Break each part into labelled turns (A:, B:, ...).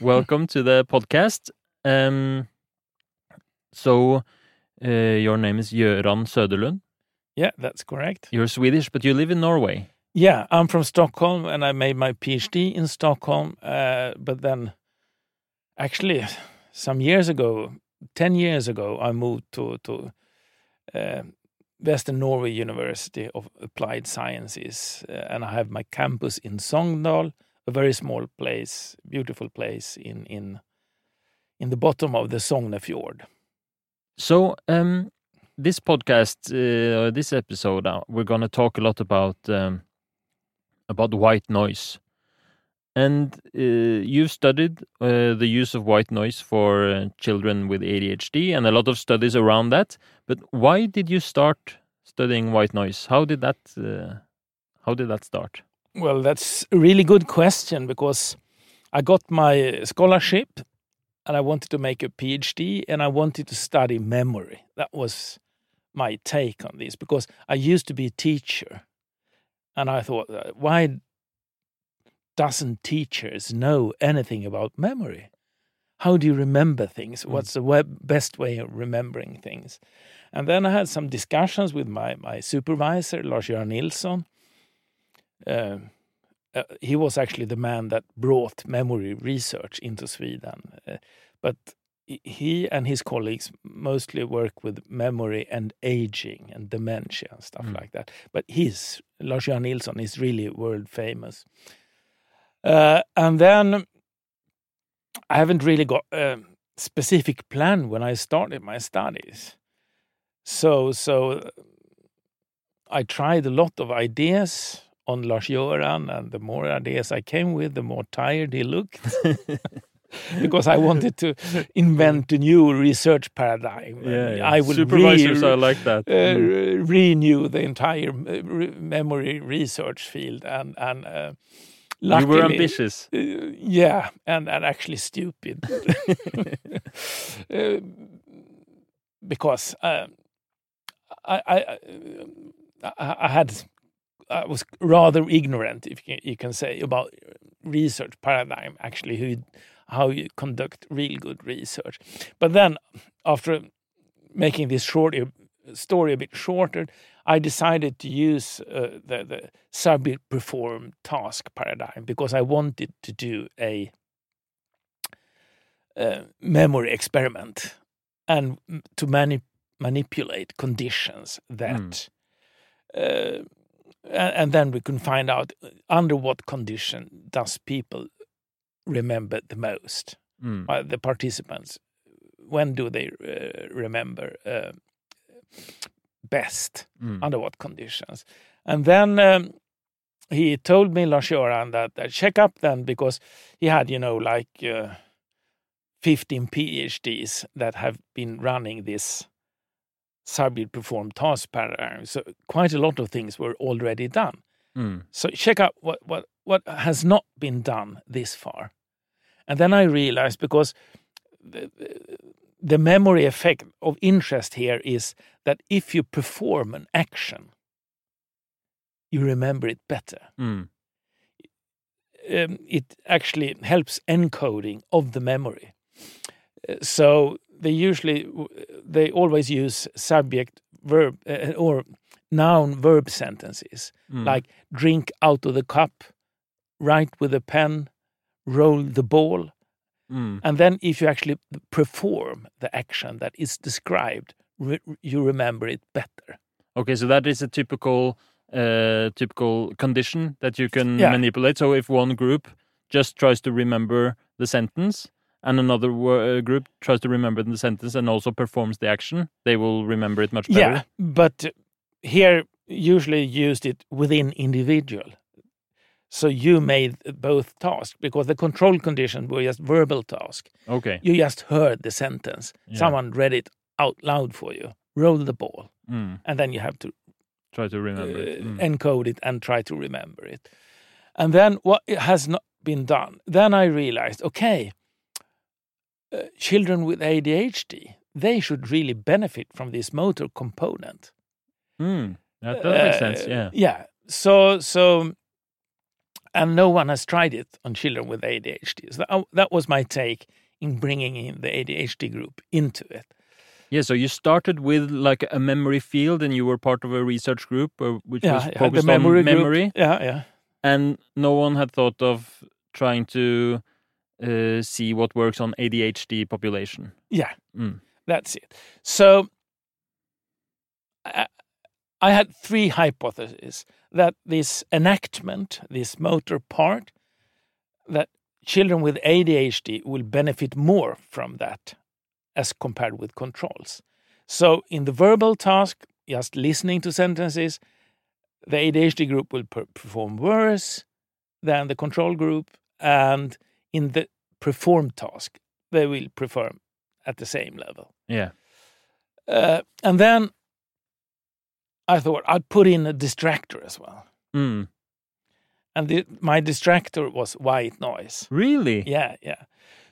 A: welcome to the podcast. Um, so, uh, your name is Göran Söderlund.
B: Yeah, that's correct.
A: You're Swedish, but you live in Norway.
B: Yeah, I'm from Stockholm and I made my PhD in Stockholm. Uh, but then, actually, some years ago, 10 years ago, I moved to, to uh, Western Norway University of Applied Sciences. Uh, and I have my campus in Sogndal, a very small place, beautiful place in, in, in the bottom of the Sognefjord.
A: So, um, this podcast, uh, this episode, uh, we're going to talk a lot about um, about white noise. And uh, you've studied uh, the use of white noise for uh, children with ADHD and a lot of studies around that. But why did you start studying white noise? How did that uh, how did that start?
B: Well, that's a really good question because I got my scholarship and I wanted to make a PhD and I wanted to study memory. That was my take on this because I used to be a teacher and I thought, uh, why doesn't teachers know anything about memory? How do you remember things?
A: Mm.
B: What's the web- best way of remembering things? And then I had some discussions with my, my supervisor, Lars-Göran Nilsson. Uh, uh, he was actually the man that brought memory research into Sweden. Uh, but he- and his colleagues mostly work with memory and aging and dementia and stuff
A: Mm.
B: like that. But he's Lars-Göran Nilsson is really world famous. Uh, and then I haven't really got a specific plan when I started my studies. So so I tried a lot of ideas on Lars Göran, and the more ideas I came with, the more tired he looked. because I wanted to invent a new research paradigm. and I would
A: supervisors
B: re-
A: are like that.
B: uh,
A: Mm.
B: re- renew the entire uh, re- memory research field, and and uh,
A: you were ambitious.
B: uh, yeah, and and actually stupid, Uh, because uh, I, I I I had I was rather ignorant, if you, can say, about research paradigm. Actually, who how you conduct real good research. But then, after making this short story a bit shorter, I decided to use uh, the, the subject perform task paradigm because I wanted to do a uh, memory experiment and to mani- manipulate conditions that. Uh, a- and then we can find out uh, under what condition does people remember the most
A: Mm.
B: uh, the participants when do they uh, remember uh, best
A: Mm.
B: under what conditions and then um, he told me lars Göran that, that check up then because he had you know like uh, 15 phds that have been running this subject perform task paradigm so quite a lot of things were already done
A: Mm.
B: so check out what, what, what has not been done this far. And then I realized because the, the- the memory effect of interest here is that if you perform an action, you remember it better.
A: Mm.
B: Um, it actually helps encoding of the memory. Uh, So they usually, they always use subject, verb, uh, or noun verb sentences
A: Mm.
B: like drink out of the cup, write with a pen, roll the ball.
A: Mm.
B: And then, if you actually perform the action that is described, re- you remember it better.
A: Okay, so that is a typical uh, typical condition that you can
B: Yeah.
A: manipulate. So if one group just tries to remember the sentence and another uh, group tries to remember the sentence and also performs the action, they will remember it much better.
B: Yeah, but here usually used it within individual. So you made both tasks because the control conditions were just verbal task.
A: Okay.
B: You just heard the sentence.
A: Yeah.
B: Someone read it out loud for you. Roll the ball,
A: Mm.
B: and then you have to
A: Try to remember it.
B: uh,
A: Mm.
B: encode it and try to remember it. And then what has not been done, then I realized, okay, uh, children with ADHD, they should really benefit from this motor component.
A: Mm. That, that makes sense.
B: Uh,
A: Yeah.
B: Yeah. So so and no one has tried it on children with ADHD. So that, that was my take in bringing in the ADHD group into it.
A: Yeah, so you started with like a memory field, and you were part of a research group, uh, which
B: Yeah,
A: was
B: yeah,
A: focused
B: memory
A: on
B: group.
A: memory,
B: Yeah, yeah.
A: and no one had thought of trying to uh, see what works on ADHD population.
B: Yeah,
A: Mm.
B: that's it. So I, I had three hypotheses that this enactment, this motor part, that children with ADHD will benefit more from that as compared with controls. So in the verbal task, just listening to sentences, the ADHD group will per- perform worse than the control group, and in the perform task, they will perform at the same level.
A: Yeah.
B: Uh, and then I thought I'd put in a distractor as well.
A: Mm.
B: And the, my distractor was white noise.
A: Really?
B: Yeah, yeah.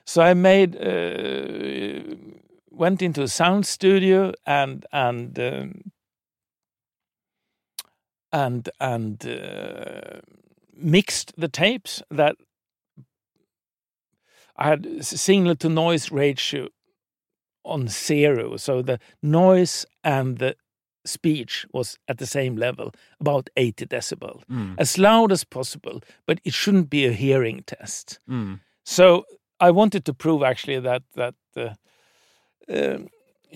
B: So I made, uh, went into a sound studio and and um, and and uh, mixed the tapes that I had signal to noise ratio on zero, so the noise and the speech was at the same level, about 80 decibel,
A: Mm.
B: as loud as possible, but it shouldn't be a hearing test.
A: Mm.
B: So I wanted to prove actually that that uh, um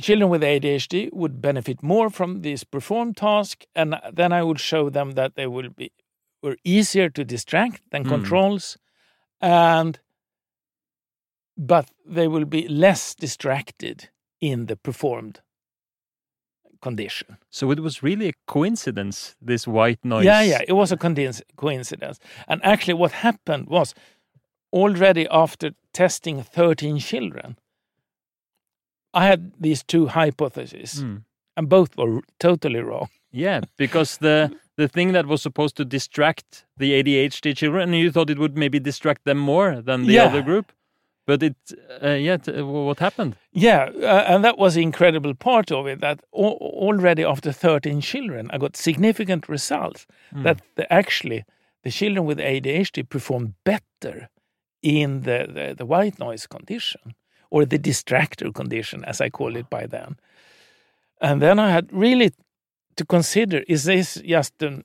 B: children with ADHD would benefit more from this perform task, and then I would show them that they will be were easier to distract than
A: Mm.
B: controls, and but they will be less distracted in the performed condition.
A: So it was really a coincidence, this white noise.
B: Yeah, yeah, it was a coincidence. And actually, what happened was already after testing 13 children, I had these two hypotheses,
A: Mm.
B: and both were totally wrong.
A: Yeah, because the the thing that was supposed to distract the ADHD children, you thought it would maybe distract them more than the
B: Yeah.
A: other group. But it, uh, yeah, uh, what happened?
B: Yeah, uh, and that was the incredible part of it that al- already after 13 children, I got significant results
A: Mm.
B: that the, actually the children with ADHD performed better in the, the, the white noise condition or the distractor condition, as I call it by then. And then I had really to consider is this just an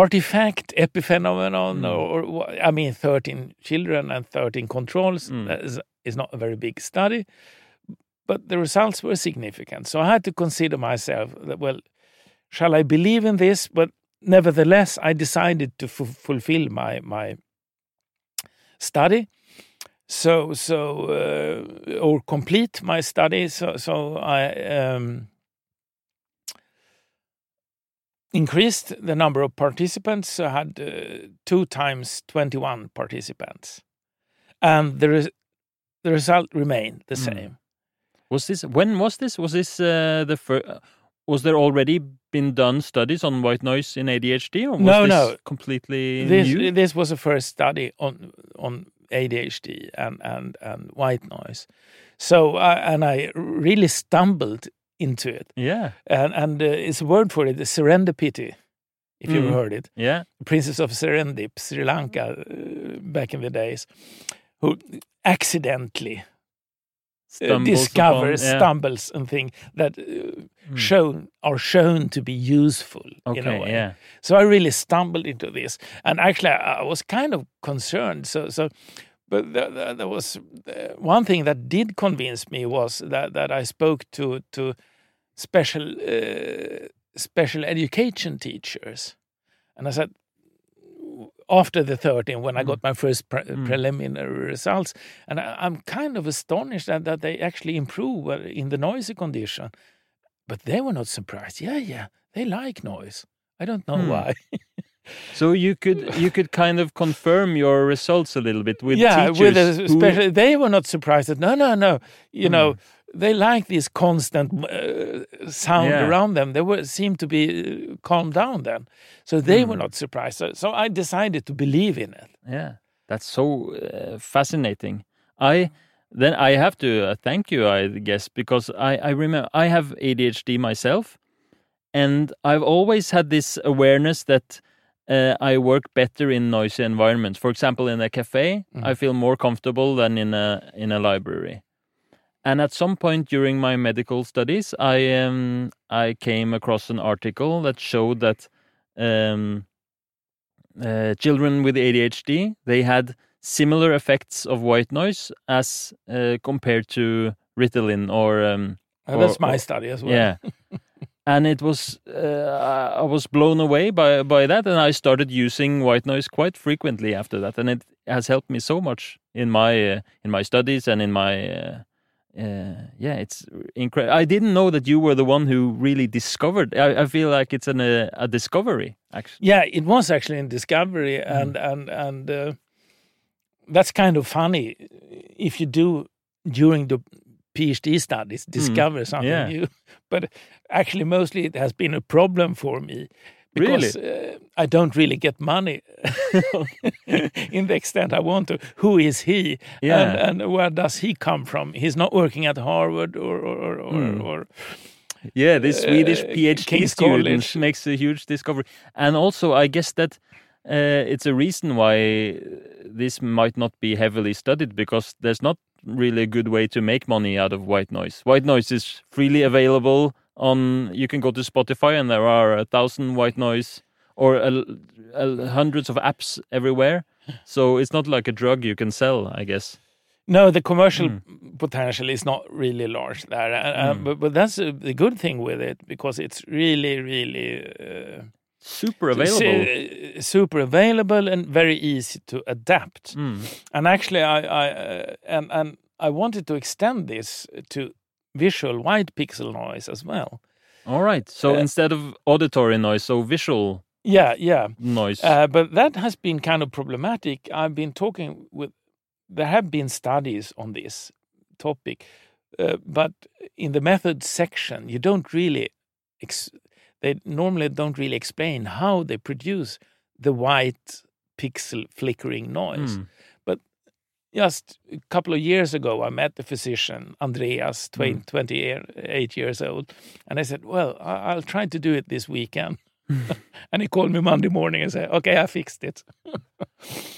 B: artifact, epiphenomenon,
A: Mm.
B: or, wha- I mean, 13 children and 13 controls
A: Mm.
B: is, is not a very big study, but the results were significant. So I had to consider myself that, well, shall I believe in this? But nevertheless, I decided to fu- fulfill my, my study. So, so, uh, or complete my study. So, so I, um, increased the number of participants. So had uh, two times 21 participants. And the, res- the result remained the
A: Mm.
B: same.
A: Was this when was this? Was this uh, the first? Was there already been done studies on white noise in ADHD, or was
B: No,
A: this
B: no.
A: completely
B: This,
A: new?
B: this was the first study on, on ADHD and, and, and white noise. So, uh, and I really stumbled into it.
A: Yeah,
B: And, and uh, it's a word for it, the serendipity, if you've
A: Mm.
B: heard it.
A: yeah.
B: Princess of Serendip, Sri Lanka, uh, back in the days, who accidentally uh,
A: Stumbles
B: discovers,
A: upon- yeah.
B: stumbles, and things that uh,
A: Mm.
B: shown are shown to be useful in a
A: Okay,
B: way.
A: yeah.
B: So I really stumbled into this, and actually I I was kind of concerned. So, so, but there, there, there was uh, one thing that did convince me was that that I spoke to to special uh, special education teachers, and I said after the 13 when I got my first pre-
A: Mm.
B: preliminary results, and I, I'm kind of astonished that, that they actually improve uh, in the noisy condition. But they were not surprised. Yeah, yeah, they like noise. I don't know
A: Hmm.
B: why.
A: So you could you could kind of confirm your results a little bit with
B: yeah,
A: teachers.
B: with a
A: who-
B: they were not surprised that no, no, no. You
A: Hmm.
B: know, they like this constant uh, sound
A: Yeah.
B: around them. They were seemed to be uh, calmed down then, so they were
A: Hmm.
B: not surprised. So, so I decided to believe in it.
A: Yeah, that's so uh, fascinating. I then I have to uh, thank you, I guess, because I I remember I have ADHD myself, and I've always had this awareness that uh, I work better in noisy environments. For example, in a cafe,
B: Mhm.
A: I feel more comfortable than in a in a library. And at some point during my medical studies, I um, I came across an article that showed that um, uh, children with ADHD they had similar effects of white noise as uh, compared to Ritalin or um,
B: Uh, that's
A: Or-
B: my study as well.
A: yeah. and it was uh, I was blown away by by that, and I started using white noise quite frequently after that, and it has helped me so much in my uh, in my studies and in my uh, uh, yeah, it's incredible. I didn't know that you were the one who really discovered. I, I feel like it's an, uh, a discovery, actually.
B: Yeah, it was actually in Discovery,
A: Mm.
B: and and and uh, that's kind of funny if you do during the PhD studies discover something
A: Mm. yeah.
B: new. But actually, mostly it has been a problem for me because uh, I don't really get money in the extent I want to. Who is he,
A: Yeah.
B: and, and where does he come from? He's not working at Harvard or or or, or,
A: Mm.
B: or
A: Yeah, this Swedish
B: Uh,
A: PhD
B: King's
A: student
B: College.
A: makes a huge discovery, and also I guess that uh, it's a reason why this might not be heavily studied because there's not really a good way to make money out of white noise. White noise is freely available on. You can go to Spotify and there are a thousand white noise or a, a, hundreds of apps everywhere. So it's not like a drug you can sell, I guess.
B: No, the commercial
A: Mm.
B: potential is not really large there, uh, uh,
A: Mm.
B: but but that's uh, the good thing with it because it's really, really uh,
A: Super available.
B: super available and very easy to adapt.
A: Mm.
B: And actually, I, I uh, and and I wanted to extend this to visual white pixel noise as well.
A: All right. So
B: Uh,
A: instead of auditory noise, so visual
B: Yeah, yeah.
A: noise.
B: Uh, but that has been kind of problematic. I've been talking with, there have been studies on this topic, uh, but in the method section, you don't really, ex- they normally don't really explain how they produce the white pixel flickering noise.
A: Mm.
B: Just a couple of years ago, I met the physician, Andreas, twen-
A: Mm.
B: 28 years old, and I said, Well, I'll try to do it this weekend. and he called me Monday morning and said, "Okay, I fixed it."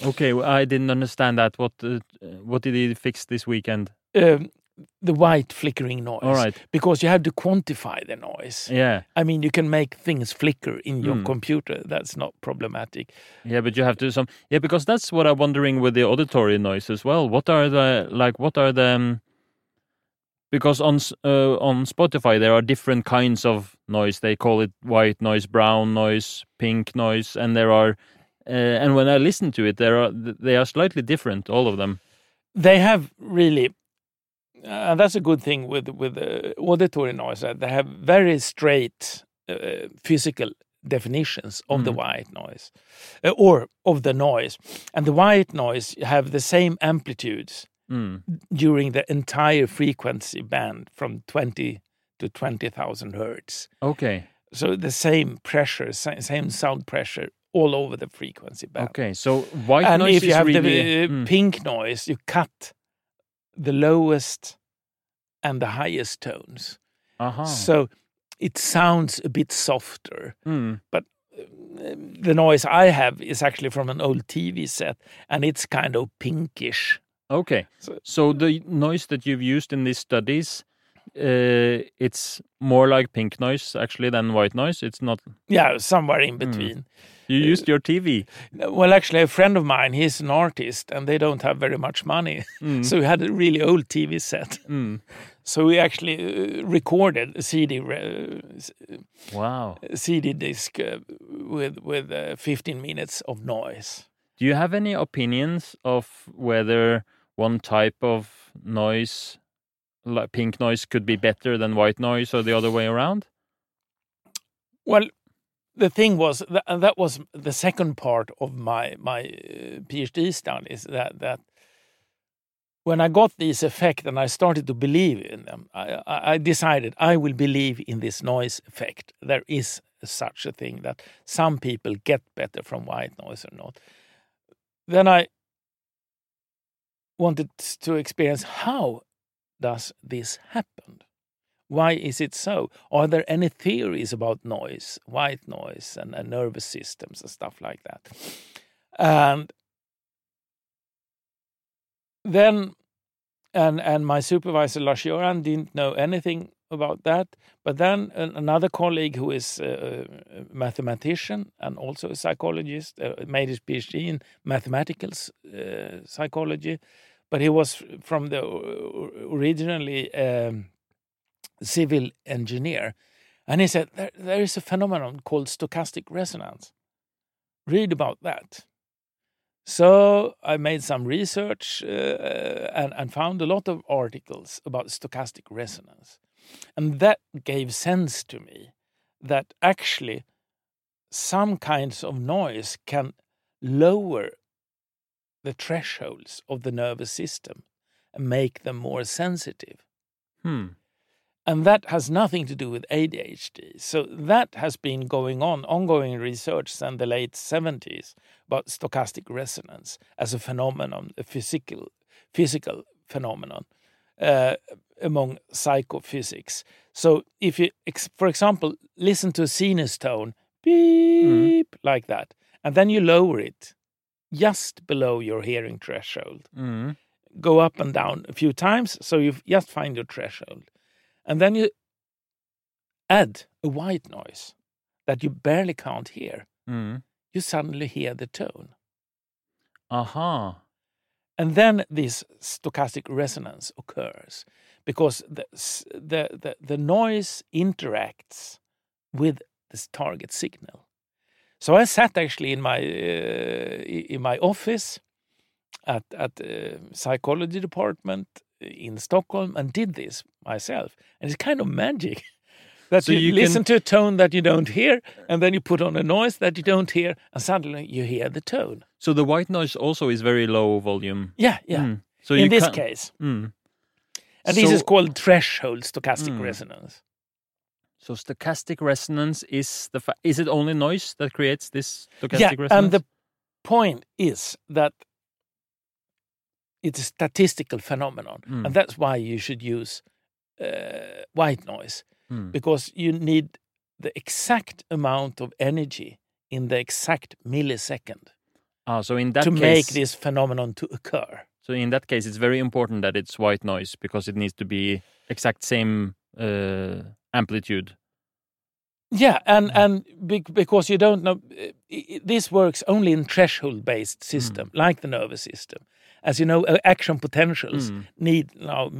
A: Okay, well, I didn't understand that. What uh, what did he fix this weekend?
B: Um, the white flickering noise.
A: All right.
B: Because you have to quantify the noise.
A: Yeah,
B: I mean, you can make things flicker in your
A: Mm.
B: computer. That's not problematic.
A: yeah, but you have to some yeah because that's what I'm wondering with the auditory noise as well. What are the like? What are the um, because on uh, on Spotify there are different kinds of noise. They call it white noise, brown noise, pink noise, and there are. Uh, and when I listen to it, there are they are slightly different, all of them.
B: They have really, and that's a good thing with with uh, auditory noise. that They have very straight uh, physical definitions of the
A: Mhm.
B: white noise, uh, or of the noise, and the white noise have the same amplitudes
A: Mm.
B: during the entire frequency band from 20 to 20,000 hertz.
A: Okay,
B: So the same pressure, same sound pressure all over the frequency band.
A: okay. So white
B: and
A: noise
B: if you have
A: really
B: the uh,
A: Mm.
B: pink noise, you cut the lowest and the highest tones.
A: Aha.
B: So it sounds a bit softer.
A: Mm.
B: The noise I have is actually from an old TV set, and it's kind of pinkish.
A: Okay.
B: So-
A: So the noise that you've used in these studies, uh, it's more like pink noise actually than white noise. It's not.
B: Yeah, somewhere in
A: Hmm.
B: between.
A: You used your TV.
B: Well, actually, a friend of mine, he's an artist, and they don't have very much money.
A: Mm.
B: So we had a really old TV set.
A: Mm.
B: So we actually uh, recorded a CD
A: Wow.
B: CD disc uh, with with uh, 15 minutes of noise.
A: Do you have any opinions of whether one type of noise, like pink noise, could be better than white noise, or the other way around?
B: Well, the thing was that, and that was the second part of my my uh, PhD studies that that when I got these effects and I started to believe in them, I I decided I will believe in this noise effect. There is such a thing that some people get better from white noise or not. Then I wanted to experience how does this happen? Why is it so? Are there any theories about noise, white noise, and, and nervous systems and stuff like that? And then, and and my supervisor Lars didn't know anything about that. But then another colleague who is a mathematician and also a psychologist uh, made his PhD in mathematical uh, psychology, but he was from the originally um, civil engineer, and he said there, there is a phenomenon called stochastic resonance. Read about that. So I made some research uh, and, and found a lot of articles about stochastic resonance. And that gave sense to me that actually some kinds of noise can lower the thresholds of the nervous system and make them more sensitive.
A: Hmm.
B: And that has nothing to do with ADHD. So that has been going on, ongoing research since the late 70s about stochastic resonance as a phenomenon, a physical, physical phenomenon uh, among psychophysics. So if you, for example, listen to a sinus tone, beep, mm. like that, and then you lower it just below your hearing threshold.
A: Mm.
B: Go up and down a few times so you just find your threshold and then you add a white noise that you barely can't hear,
A: mm.
B: you suddenly hear the tone.
A: Aha. Uh-huh.
B: And then this stochastic resonance occurs because the, the, the, the noise interacts with this target signal. So I sat actually in my uh, in my office at at uh, psychology department in Stockholm and did this myself. And it's kind of magic. that so you, you listen can... to a tone that you don't hear, and then you put on a noise that you don't hear, and suddenly you hear the tone.
A: So the white noise also is very low volume.
B: Yeah, yeah. Mm.
A: So
B: in this case,
A: mm.
B: and so... this is called threshold stochastic mm. resonance.
A: So stochastic resonance is the fa- is it only noise that creates this stochastic
B: yeah,
A: resonance?
B: and the point is that it's a statistical phenomenon,
A: mm.
B: and that's why you should use uh, white noise
A: mm.
B: because you need the exact amount of energy in the exact millisecond.
A: Ah, so in that
B: to
A: case,
B: make this phenomenon to occur.
A: So in that case, it's very important that it's white noise because it needs to be exact same uh, amplitude.
B: Yeah, and mm. and because you don't know, this works only in threshold-based system, mm. like the nervous system as you know, uh, action potentials
A: mm.
B: need now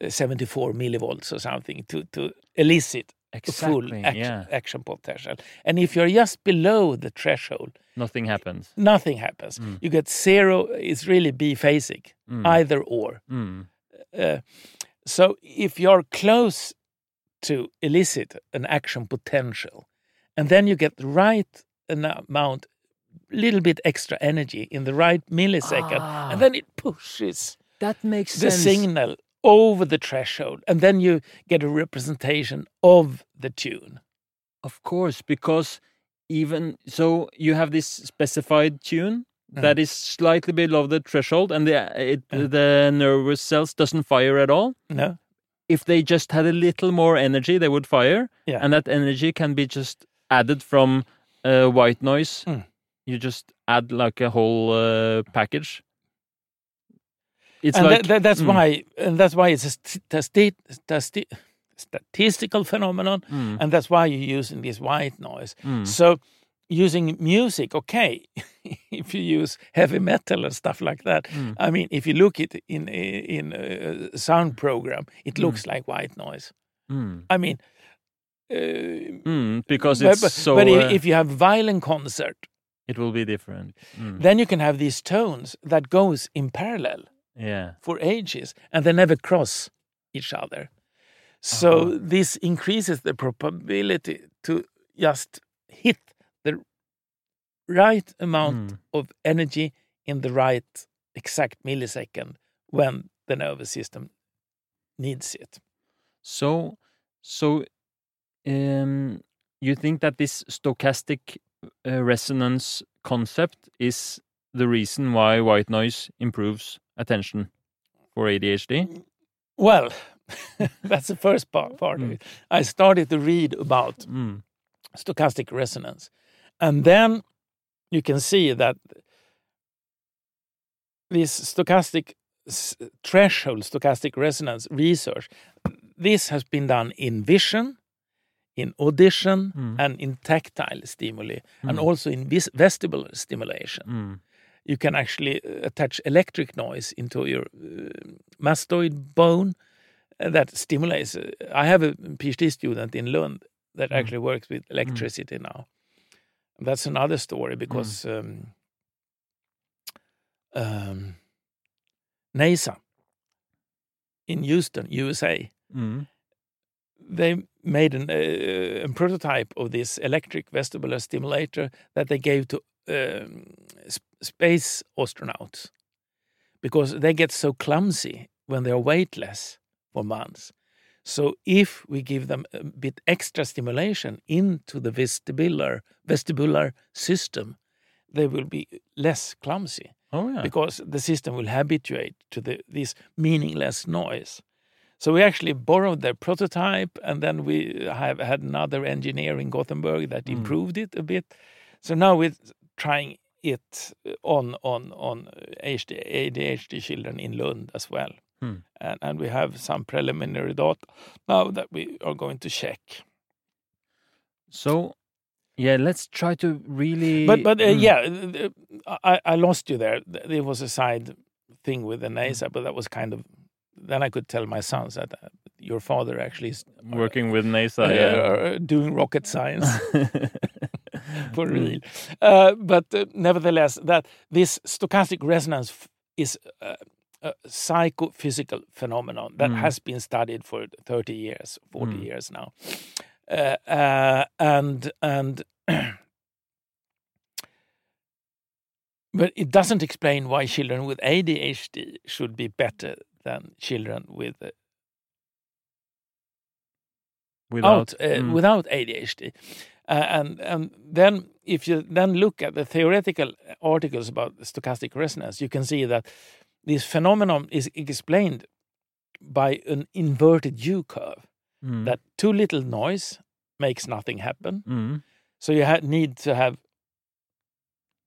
B: uh, 74 millivolts or something to, to elicit
A: exactly,
B: a full action,
A: yeah.
B: action potential. And if you're just below the threshold,
A: nothing happens.
B: Nothing happens.
A: Mm.
B: You get zero. It's really biphasic,
A: mm.
B: either or.
A: Mm.
B: Uh, so if you're close to elicit an action potential, and then you get the right amount little bit extra energy in the right millisecond,
A: ah,
B: and then it pushes
A: that makes
B: the
A: sense.
B: signal over the threshold, and then you get a representation of the tune.
A: Of course, because even so, you have this specified tune mm. that is slightly below the threshold, and the it, mm. the nervous cells doesn't fire at all.
B: No.
A: If they just had a little more energy, they would fire,
B: yeah.
A: and that energy can be just added from uh, white noise
B: mm
A: you just add like a whole uh, package.
B: It's and like, that, that, that's mm. why, and that's why it's a st st statistical phenomenon,
A: mm.
B: and that's why you're using this white noise.
A: Mm.
B: So, using music, okay, if you use heavy metal and stuff like that,
A: mm.
B: I mean, if you look at in in a sound program, it looks
A: mm.
B: like white noise.
A: Mm.
B: I mean.
A: Uh, because it's
B: but,
A: so.
B: But
A: uh,
B: if you have violin concert,
A: it will be different. Mm.
B: Then you can have these tones that goes in parallel
A: yeah.
B: for ages and they never cross each other. So uh -huh. this increases the probability to just hit the right amount
A: mm.
B: of energy in the right exact millisecond when the nervous system needs it.
A: So, so um, you think that this stochastic resonance concept is the reason why white noise improves attention for ADHD?
B: Well, that's the first part, part of
A: Mm.
B: it. I started to read about
A: Mm.
B: stochastic resonance. And then you can see that this stochastic threshold, stochastic resonance research, this has been done in vision, in audition,
A: Mm.
B: and in tactile stimuli, and
A: Mm.
B: also in vis- vestibular stimulation.
A: Mm.
B: You can actually uh, attach electric noise into your uh, mastoid bone uh, that stimulates. Uh, I have a PhD student in Lund that
A: Mm.
B: actually works with electricity now. That's another story because um, um, NASA in Houston, USA,
A: Mm.
B: They made an, uh, a prototype of this electric vestibular stimulator that they gave to um, sp- space astronauts because they get so clumsy when they are weightless for months. So if we give them a bit extra stimulation into the vestibular vestibular system, they will be less clumsy
A: Oh yeah.
B: because the system will habituate to the, this meaningless noise. So we actually borrowed their prototype, and then we have had another engineer in Gothenburg that
A: Mm.
B: improved it a bit. So now we're trying it on on on HD, ADHD children in Lund as well,
A: Hmm.
B: and, and we have some preliminary data now that we are going to check.
A: So, yeah, let's try to really.
B: But but uh,
A: Mm.
B: yeah, I, I lost you there. There was a side thing with the NASA, but that was kind of. Then I could tell my sons that uh, your father actually is
A: working with NASA,
B: uh,
A: yeah.
B: uh, doing rocket science for
A: Mm.
B: real. Uh, but uh, nevertheless, that this stochastic resonance is uh, a psychophysical phenomenon that
A: Mm.
B: has been studied for 30 years, 40
A: Mm.
B: years now. Uh, uh, and and but it doesn't explain why children with ADHD should be better than children with uh,
A: Without,
B: out uh,
A: mm,
B: without ADHD. Uh, and and then if you then look at the theoretical articles about stochastic resonance, you can see that this phenomenon is explained by an inverted U curve.
A: mm,
B: That too little noise makes nothing happen.
A: mm,
B: So you ha- need to have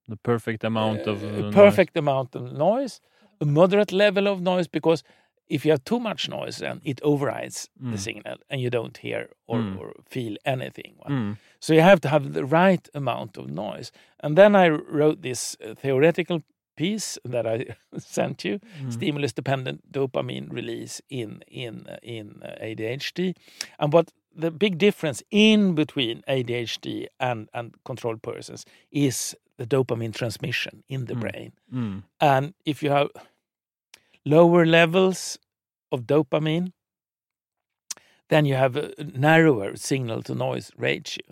A: the perfect amount of
B: uh,
A: uh,
B: perfect amount of noise, a moderate level of noise, because if you have too much noise, then it overrides
A: Mm.
B: the signal and you don't hear or,
A: Mm.
B: or feel anything.
A: Mm,
B: So you have to have the right amount of noise. And then I wrote this uh, theoretical piece that I sent you,
A: mm,
B: stimulus dependent dopamine release in in uh, in uh, ADHD. And what the big difference in between ADHD and and controlled persons is the dopamine transmission in the
A: Mm.
B: brain.
A: mm,
B: And if you have lower levels of dopamine, then you have a narrower signal to noise ratio.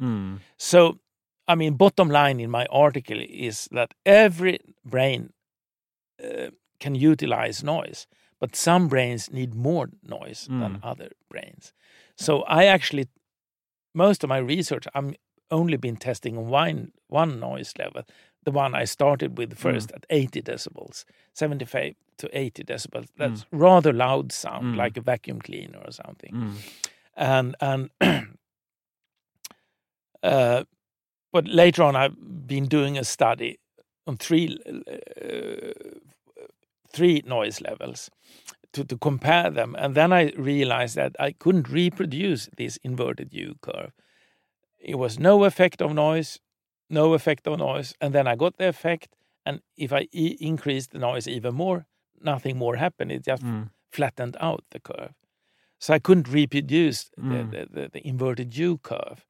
A: mm,
B: So, I mean, bottom line in my article is that every brain uh, can utilize noise, but some brains need more noise than
A: Mm.
B: other brains. So, I actually, most of my research, I'm only been testing on one, one noise level, the one I started with first at 80 decibels, 75 to 80 decibels. That's rather loud sound,
A: Mm.
B: like a vacuum cleaner or something
A: mm,
B: and and uh, but later on I've been doing a study on three uh, three noise levels to, to compare them and then I realized that I couldn't reproduce this inverted U curve. It was no effect of noise, no effect of noise, and then I got the effect. And if I e- increased the noise even more, nothing more happened. It just
A: mm,
B: flattened out the curve. So I couldn't reproduce
A: Mm.
B: the, the, the, the inverted U curve.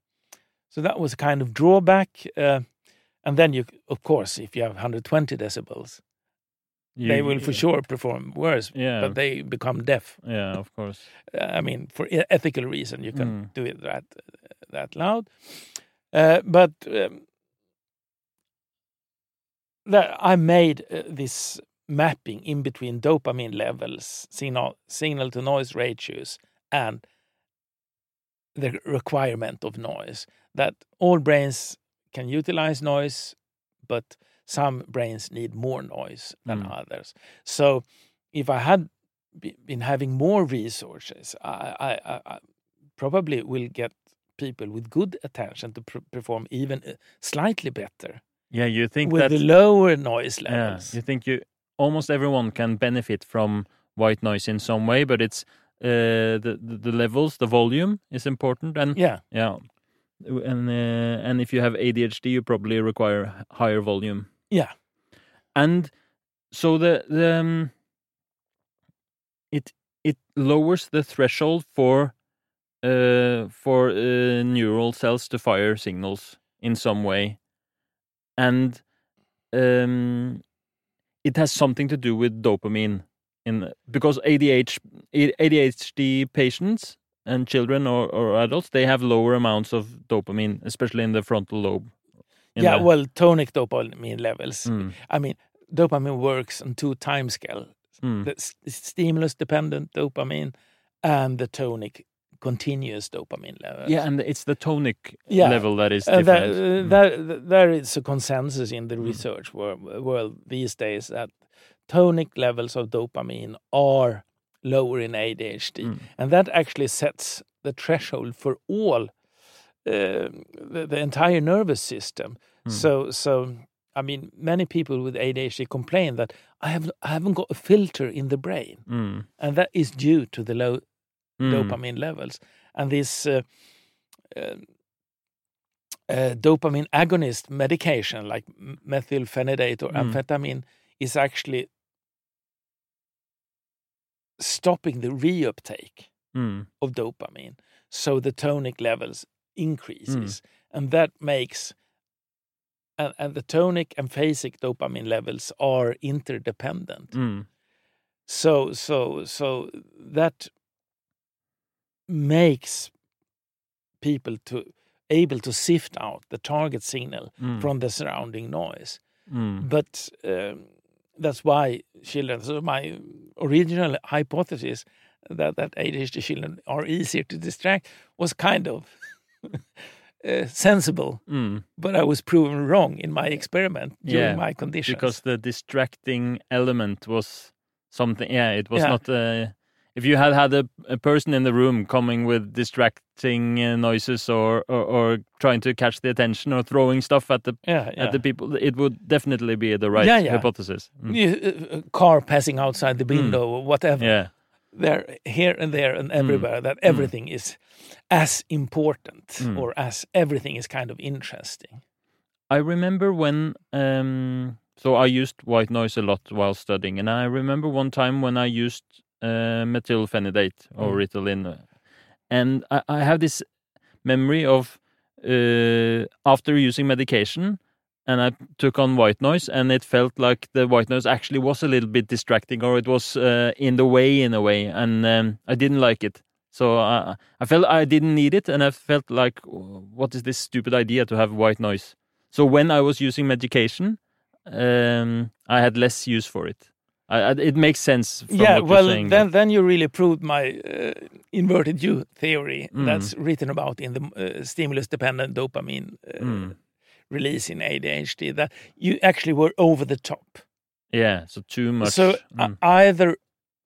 B: So that was a kind of drawback. Uh, and then you, of course, if you have 120 decibels, they will for sure perform worse,
A: Yeah,
B: but they become deaf.
A: yeah, of course.
B: Uh, I mean, for ethical reason, you can
A: Mm.
B: do it that that loud. Uh, but um, that I made uh, this mapping in between dopamine levels, signal signal to noise ratios, and the requirement of noise. That all brains can utilize noise, but some brains need more noise than
A: Mm.
B: others. So, if I had been having more resources, I, I, I probably will get people with good attention to pr- perform even uh, slightly better
A: Yeah, you think
B: with
A: that
B: the lower noise levels.
A: yeah, you think you almost everyone can benefit from white noise in some way, but it's uh, the, the the levels, the volume is important, and
B: yeah.
A: yeah, and uh, and if you have ADHD, you probably require higher volume.
B: Yeah.
A: and so the the um, it it lowers the threshold for uh for uh, neural cells to fire signals in some way. And um it has something to do with dopamine in because ADH, ADHD patients and children or, or adults they have lower amounts of dopamine especially in the frontal lobe.
B: Yeah,
A: the-
B: well, tonic dopamine levels.
A: Mm,
B: I mean, dopamine works on two time scale:
A: mm,
B: the s- stimulus dependent dopamine and the tonic continuous dopamine levels.
A: yeah and it's the tonic
B: Yeah.
A: level that is
B: Uh,
A: different
B: there, uh,
A: Mm.
B: there, there is a consensus in the
A: Mm.
B: research world, world these days that tonic levels of dopamine are lower in ADHD,
A: Mm.
B: and that actually sets the threshold for all uh, the, the entire nervous system.
A: Mm.
B: So, so I mean, many people with ADHD complain that I have I haven't got a filter in the brain,
A: Mm,
B: and that is due to the low
A: mm,
B: dopamine levels. And this uh, uh, uh, dopamine agonist medication, like methylphenidate or
A: Mm.
B: amphetamine, is actually stopping the reuptake
A: mm,
B: of dopamine, so the tonic levels
A: Mm.
B: increases, and that makes. And, and the tonic and phasic dopamine levels are interdependent.
A: mm,
B: So so so that makes people to able to sift out the target signal
A: mm,
B: from the surrounding noise.
A: mm,
B: But um, that's why children. So my original hypothesis that that ADHD children are easier to distract was kind of uh, sensible,
A: mm.
B: but I was proven wrong in my experiment during
A: Yeah,
B: my conditions.
A: because the distracting element was something yeah it was
B: Yeah.
A: not uh, if you had had a, a person in the room coming with distracting uh, noises or, or or trying to catch the attention or throwing stuff at the
B: yeah, yeah.
A: at the people it would definitely be the right
B: Yeah, yeah.
A: hypothesis Mm.
B: Yeah, uh, uh, car passing outside the window or whatever.
A: yeah
B: There, here and there and everywhere. That everything is as important
A: Mm.
B: or as everything is kind of interesting.
A: I remember when um so I used white noise a lot while studying and I remember one time when I used uh, methylphenidate or
B: Mm.
A: Ritalin and I, I have this memory of uh, after using medication and I took on white noise and it felt like the white noise actually was a little bit distracting or it was uh, in the way in a way and um, I didn't like it so I, I felt I didn't need it and I felt like what is this stupid idea to have white noise so when I was using medication, um, I had less use for it. I, it makes sense.
B: Yeah,
A: what
B: well,
A: you're saying
B: then then you really proved my uh, inverted U theory
A: Mm.
B: that's written about in the uh, stimulus dependent dopamine uh,
A: Mm.
B: release in ADHD. That you actually were over the top.
A: yeah, so too much.
B: So uh,
A: mm,
B: either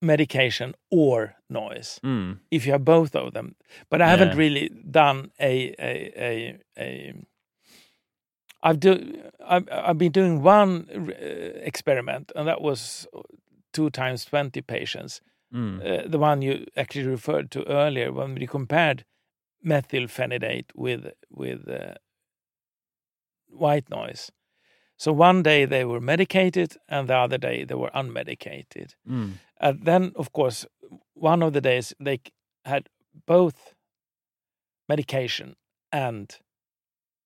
B: medication or noise.
A: mm,
B: if you have both of them. But I haven't really done a a a. a I've do I've, I've been doing one uh, experiment, and that was two times twenty patients.
A: mm,
B: Uh, the one you actually referred to earlier, when we compared methylphenidate with with uh, white noise. So one day they were medicated, and the other day they were unmedicated.
A: mm,
B: And then, of course, one of the days they had both medication and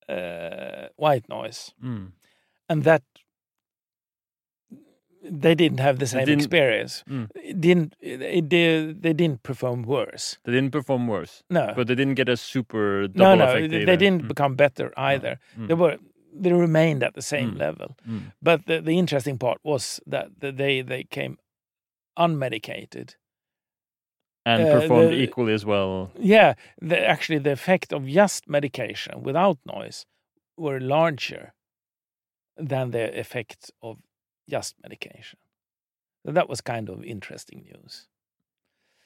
B: uh, white noise,
A: mm,
B: and that they didn't have the same
A: didn't-
B: experience.
A: mm.
B: It didn't it, did, they didn't perform worse?
A: They didn't perform worse,
B: No,
A: but they didn't get a super double
B: no, no.
A: effect.
B: They didn't
A: Mm,
B: become better either.
A: mm,
B: They were they remained at the same
A: Mm.
B: level.
A: mm,
B: But the, the interesting part was that they they came unmedicated
A: and
B: uh,
A: performed
B: the-
A: equally as well.
B: Yeah, the, actually, the effect of just medication without noise were larger than the effect of just medication. So that was kind of interesting news.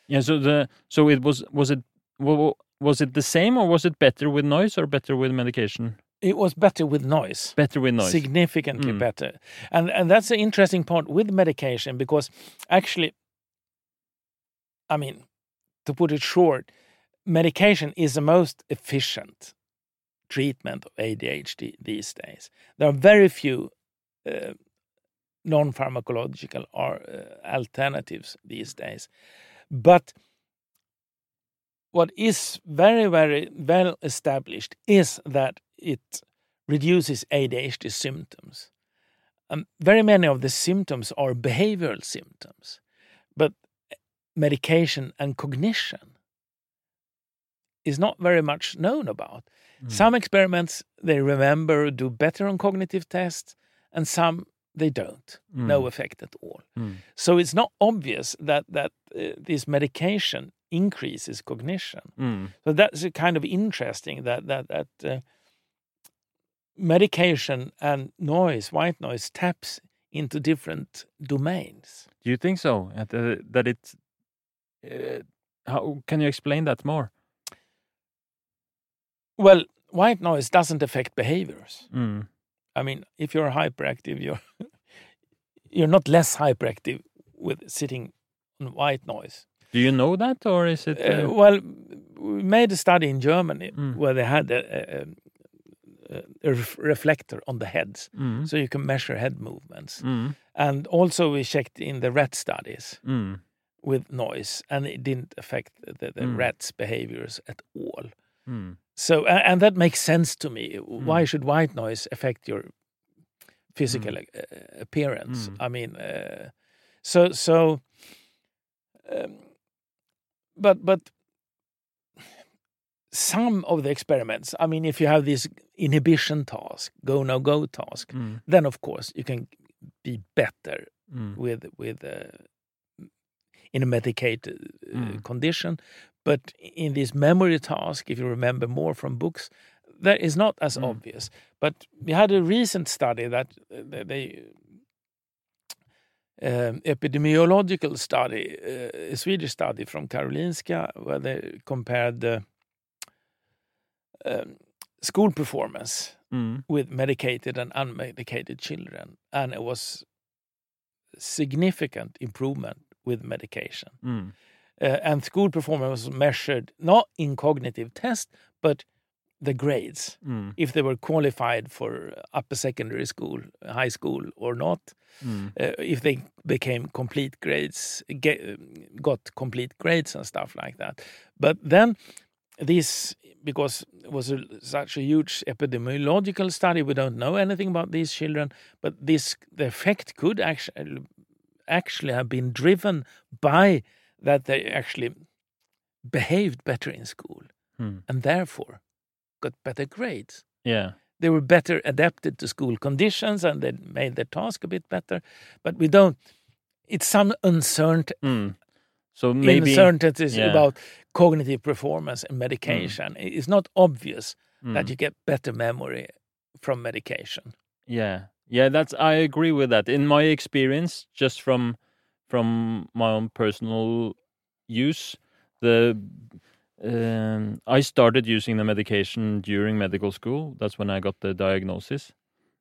A: Yeah. So the so it was was it wa- was it the same or was it better with noise or better with medication?
B: It was better with noise.
A: Better with noise.
B: significantly
A: Mm.
B: better and and that's the interesting part with medication because actually i mean to put it short medication is the most efficient treatment of adhd these days. There are very few uh, non-pharmacological or, uh, alternatives these days. But what is very very well established is that it reduces ADHD symptoms. Um, very many of the symptoms are behavioral symptoms, but medication and cognition is not very much known about.
A: Mm.
B: Some experiments they remember do better on cognitive tests, and some they don't. No
A: Mm.
B: effect at all.
A: Mm.
B: So it's not obvious that that uh, this medication increases cognition.
A: Mm.
B: So that's a kind of interesting that that that uh, medication and noise, white noise, taps into different domains.
A: Do you think so? Uh, that it? Uh, how can you explain that more?
B: Well, white noise doesn't affect behaviors.
A: Mm.
B: I mean, if you're hyperactive, you're you're not less hyperactive with sitting on white noise.
A: Do you know that, or is it?
B: Uh,
A: Uh,
B: well, we made a study in Germany
A: Mm.
B: where they had a, a, a, a reflector on the heads,
A: mm.
B: so you can measure head movements.
A: Mm.
B: And also, we checked in the rat studies
A: Mm.
B: With noise, and it didn't affect the, the
A: Mm.
B: rats' behaviors at all.
A: Mm.
B: So, and that makes sense to me. Why should white noise affect your physical uh, appearance?
A: Mm.
B: I mean, uh, so so. Um, but but some of the experiments. I mean, if you have this inhibition task, go no go task,
A: Mm.
B: then of course you can be better
A: Mm.
B: with with uh, in a medicated uh,
A: Mm.
B: condition. But in this memory task, if you remember more from books, that is not as
A: Mm.
B: obvious. But we had a recent study that uh, they- um, epidemiological study, uh, a Swedish study from Karolinska, where they compared the um, school performance
A: Mm.
B: with medicated and unmedicated children, and it was significant improvement with medication.
A: Mm.
B: Uh, and school performance was measured not in cognitive test, but the grades,
A: Mm.
B: if they were qualified for upper secondary school, high school, or not.
A: Mm.
B: Uh, if they became complete grades, get, got complete grades and stuff like that. But then this, because it was a, such a huge epidemiological study, we don't know anything about these children. But this, the effect could actually actually have been driven by that they actually behaved better in school
A: Mm.
B: and therefore got better grades.
A: Yeah.
B: They were better adapted to school conditions and they made their task a bit better. But we don't. It's some uncertainty,
A: Mm. So maybe.
B: uncertainties
A: yeah.
B: about cognitive performance and medication. It's not obvious that
A: Mm.
B: you get better memory from medication.
A: Yeah, yeah, that's I agree with that. In my experience, just from from my own personal use, the um, I started using the medication during medical school. That's when I got the diagnosis,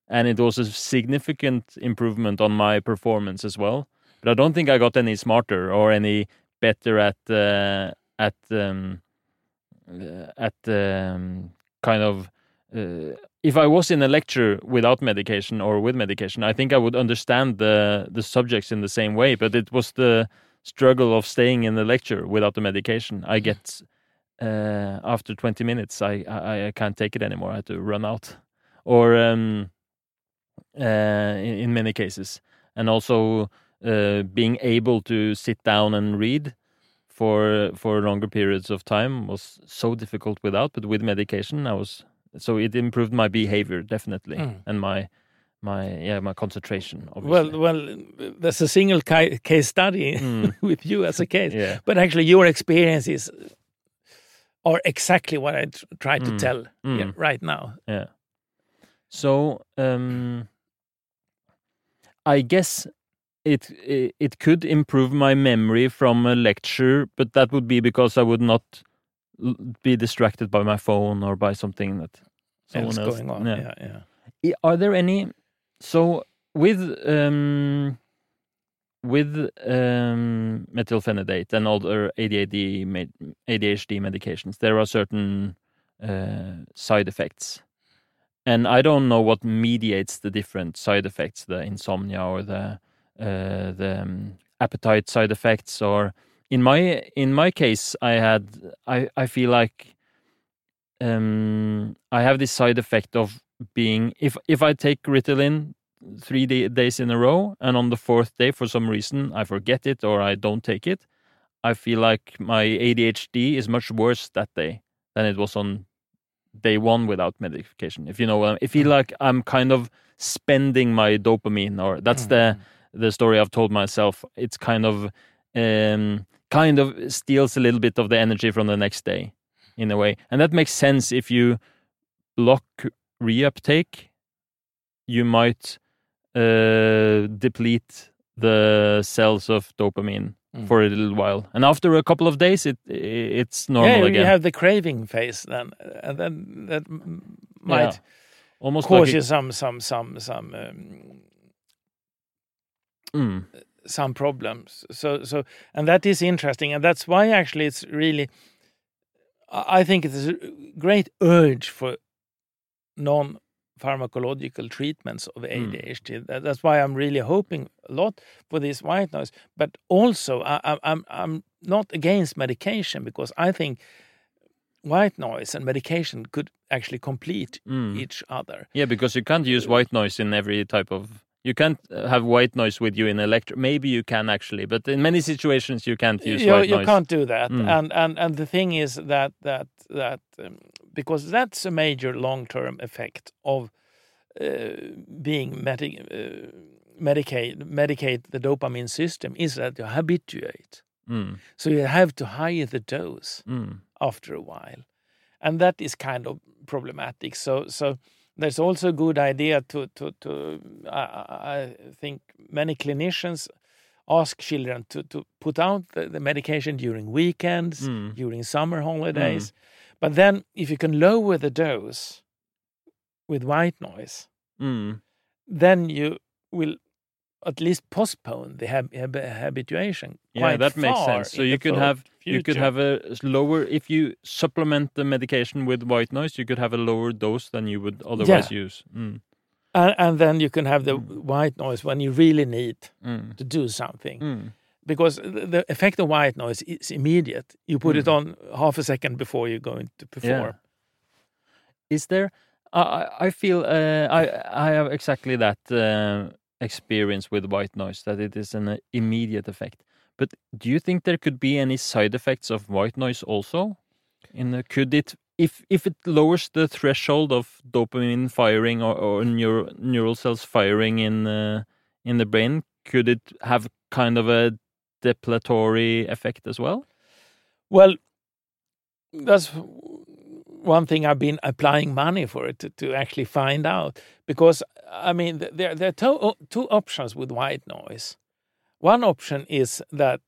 A: and it was a significant improvement on my performance as well. But I don't think I got any smarter or any better at uh, at um, uh, at um, kind of uh, if I was in a lecture without medication or with medication, I think I would understand the the subjects in the same way. But it was the struggle of staying in the lecture without the medication. I get uh, after twenty minutes, I, I I can't take it anymore. I had to run out, or um, uh, in, in many cases, and also uh, being able to sit down and read for for longer periods of time was so difficult without. But with medication, I was so it improved my behavior definitely
B: Mm.
A: and my my yeah my concentration.
B: Well,
A: Obviously.
B: well, well there's a single ca- case study
A: Mm.
B: with you as a case,
A: yeah,
B: but actually your experiences are exactly what I tr- try to
A: Mm.
B: tell
A: Mm.
B: here right now.
A: yeah. So um, I guess it, it it could improve my memory from a lecture, but that would be because I would not be distracted by my phone or by something that someone
B: else going on.
A: Yeah.
B: Yeah, yeah.
A: Are there any? So with um, with um, methylphenidate and other ADHD ADHD medications, there are certain uh, side effects, and I don't know what mediates the different side effects, the insomnia or the uh, the um, appetite side effects. Or in my in my case, I had I I feel like um, I have this side effect of being if if I take Ritalin three day, days in a row and on the fourth day for some reason I forget it or I don't take it, I feel like my ADHD is much worse that day than it was on day one without medication. If you know, what I, feel like I'm kind of spending my dopamine, or that's the the story I've told myself. It's kind of um, kind of steals a little bit of the energy from the next day in a way, and that makes sense if you block reuptake. You might uh, deplete the cells of dopamine
B: Mm.
A: for a little while, and after a couple of days, it it's normal again.
B: yeah, you have the craving phase then, and then that might
A: Yeah. Almost
B: cause
A: like
B: you some some some some um,
A: mm,
B: some problems. So so and that is interesting, and that's why actually it's really. I think it's a great urge for non pharmacological treatments of ADHD. That, that's why I'm really hoping a lot for this white noise. But also, I, I, I'm I'm not against medication because I think white noise and medication could actually complete
A: mm.
B: each other.
A: Yeah, because you can't use white noise in every type of. You can't uh, have white noise with you in electro. Maybe you can actually, but in many situations you can't use
B: you,
A: white
B: you
A: noise.
B: can't do that
A: Mm.
B: and and and the thing is that that that um, because that's a major long term effect of uh, being medi- uh, medicate medicate the dopamine system is that you habituate
A: Mm,
B: so you have to higher the dose
A: mm,
B: after a while and that is kind of problematic so so there's also a good idea to to to I, I think many clinicians ask children to to put out the, the medication during weekends
A: mm,
B: during summer holidays. But then if you can lower the dose with white noise
A: mm.
B: then you will at least postpone the hab- hab- habituation
A: Yeah, that makes sense. So you could have you could have a lower if you supplement the medication with white noise. You could have a lower dose than you would otherwise use. Mm,
B: and, and then you can have the
A: Mm.
B: white noise when you really need
A: mm,
B: to do something
A: mm.
B: because the effect of white noise is immediate you put it
A: Mm.
B: on half a second before you're going to perform
A: Is there? I I- I feel uh, I I have exactly that uh, experience with white noise that it is an uh, immediate effect. But do you think there could be any side effects of white noise also? In the, could it if if it lowers the threshold of dopamine firing or, or neural neural cells firing in uh, in the brain, could it have kind of a depletatory effect as well?
B: Well, that's one thing I've been applying money for it to, to actually find out because I mean there there are two, two options with white noise. One option is that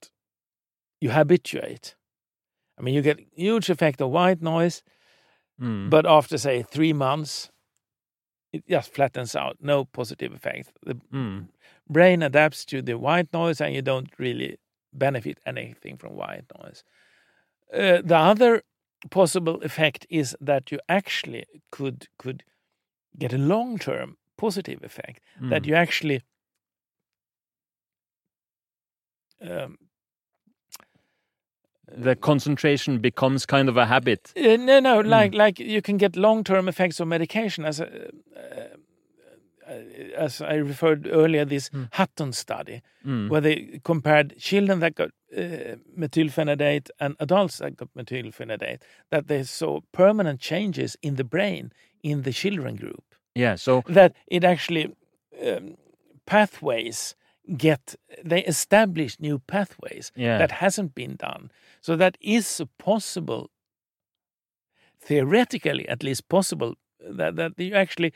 B: you habituate. I mean, you get huge effect of white noise,
A: Mm.
B: but after say three months, it just flattens out. No positive effect. The
A: Mm.
B: brain adapts to the white noise, and you don't really benefit anything from white noise. Uh, the other possible effect is that you actually could could get a long term positive effect. That
A: Mm.
B: you actually um,
A: the concentration becomes kind of a habit.
B: uh, no no
A: Mm.
B: like like you can get long term effects of medication as a, uh, uh, as I referred earlier this
A: Mm.
B: Hutton study
A: Mm.
B: where they compared children that got uh, methylphenidate and adults that got methylphenidate, that they saw permanent changes in the brain in the children group.
A: Yeah, so
B: That it actually um, pathways get they establish new pathways
A: yeah,
B: that hasn't been done. So that is a possible, theoretically at least possible, that, that you actually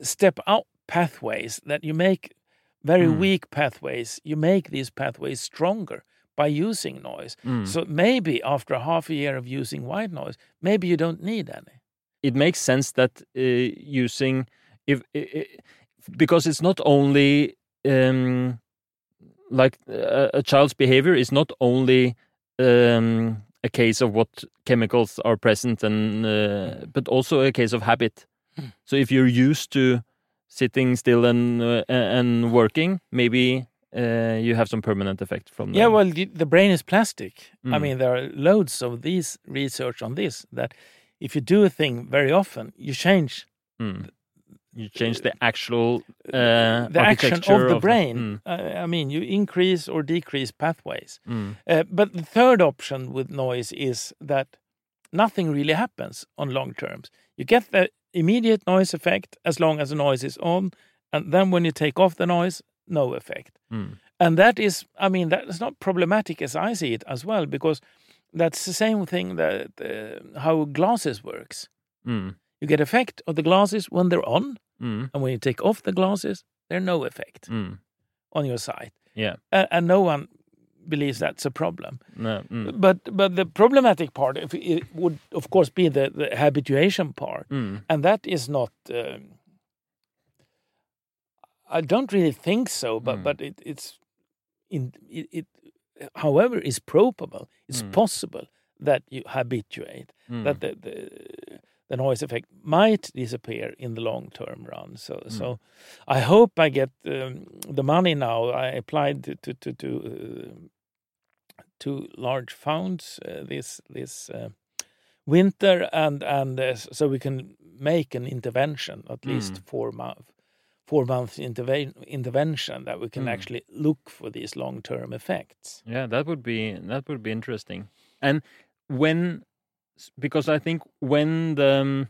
B: step out pathways that you make very
A: Mm.
B: weak pathways, you make these pathways stronger by using noise.
A: Mm.
B: So maybe after half a year of using white noise, maybe you don't need any.
A: it makes sense that uh, using if, because it's not only um, like a, a child's behavior is not only um, a case of what chemicals are present and uh, but also a case of habit.
B: Mm.
A: So if you're used to sitting still and uh, and working, maybe uh, you have some permanent effect from that.
B: Yeah, well, the, brain is plastic. I
A: Mm.
B: mean, there are loads of these research on this that if you do a thing very often, you change
A: Mm. You change the actual uh,
B: the action of the brain.
A: Mm.
B: Uh, I mean, you increase or decrease pathways.
A: Mm.
B: Uh, but the third option with noise is that nothing really happens on long terms. You get the immediate noise effect as long as the noise is on, and then when you take off the noise, no effect.
A: Mm.
B: And that is, I mean, that is not problematic as I see it as well, because that's the same thing that uh, how glasses works.
A: Mm.
B: You get effect of the glasses when they're on,
A: Mm.
B: and when you take off the glasses, there's no effect
A: Mm.
B: on your sight.
A: Yeah.
B: And no one believes that's a problem.
A: No. Mm.
B: But but the problematic part if it would of course be the, the habituation part,
A: Mm.
B: and that is not. Um, I don't really think so, but
A: Mm.
B: but it, it's in it, it. However, is probable. It's
A: Mm.
B: possible that you habituate
A: Mm.
B: that the, the the noise effect might disappear in the long term run. So
A: Mm.
B: so I hope I get um, the money now. I applied to to to, to uh, two large funds uh, this this uh, winter, and and uh, so we can make an intervention, at least
A: Mm.
B: four month four month interve- intervention that we can
A: Mm.
B: actually look for these long term effects.
A: Yeah, that would be that would be interesting. And when, because I think when the um,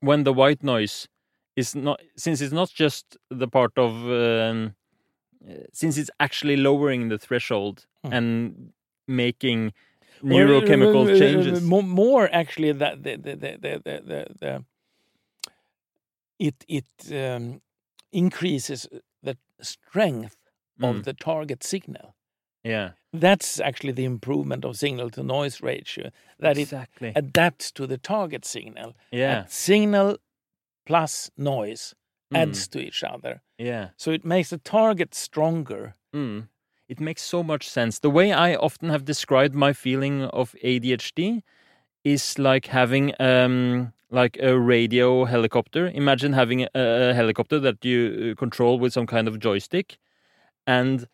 A: when the white noise is not since it's not just the part of um, since it's actually lowering the threshold
B: Mm.
A: and making neurochemical
B: uh, uh,
A: changes.
B: More, more actually, that the the the the the, the, it it um, increases the strength of
A: Mm,
B: the target signal.
A: yeah,
B: That's actually the improvement of signal to noise ratio. That it adapts to the target signal.
A: yeah,
B: signal plus noise
A: mm,
B: adds to each other.
A: yeah.
B: So it makes the target stronger.
A: Mm. It makes so much sense. The way I often have described my feeling of ADHD is like having um like a radio helicopter. Imagine having a, a helicopter that you uh, control with some kind of joystick, and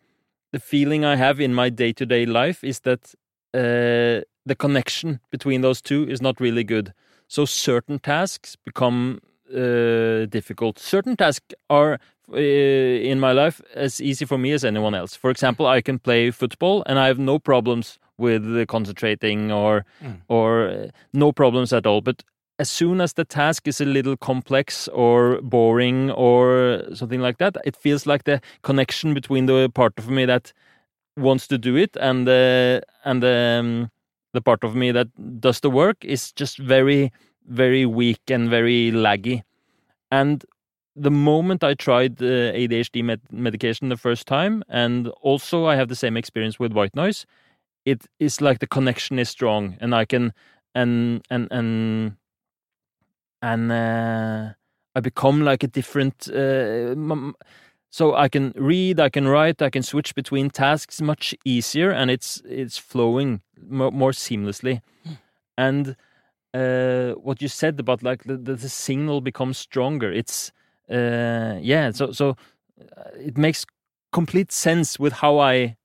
A: the feeling I have in my day to day life is that uh, the connection between those two is not really good. So certain tasks become uh, difficult. Certain tasks are uh, in my life as easy for me as anyone else. For example, I can play football and I have no problems with concentrating or
B: Mm.
A: or uh, no problems at all. But as soon as the task is a little complex or boring or something like that, it feels like the connection between the part of me that wants to do it and the and the um, the part of me that does the work is just very very weak and very laggy. And the moment I tried the ADHD med- medication the first time, and also I have the same experience with white noise, it is like the connection is strong, and I can and and and and uh, I become like a different. Uh, m- so I can read, I can write, I can switch between tasks much easier, and it's it's flowing more, more seamlessly. And uh, what you said about like the, the, signal becomes stronger. It's uh, yeah. So so uh, it makes complete sense with how I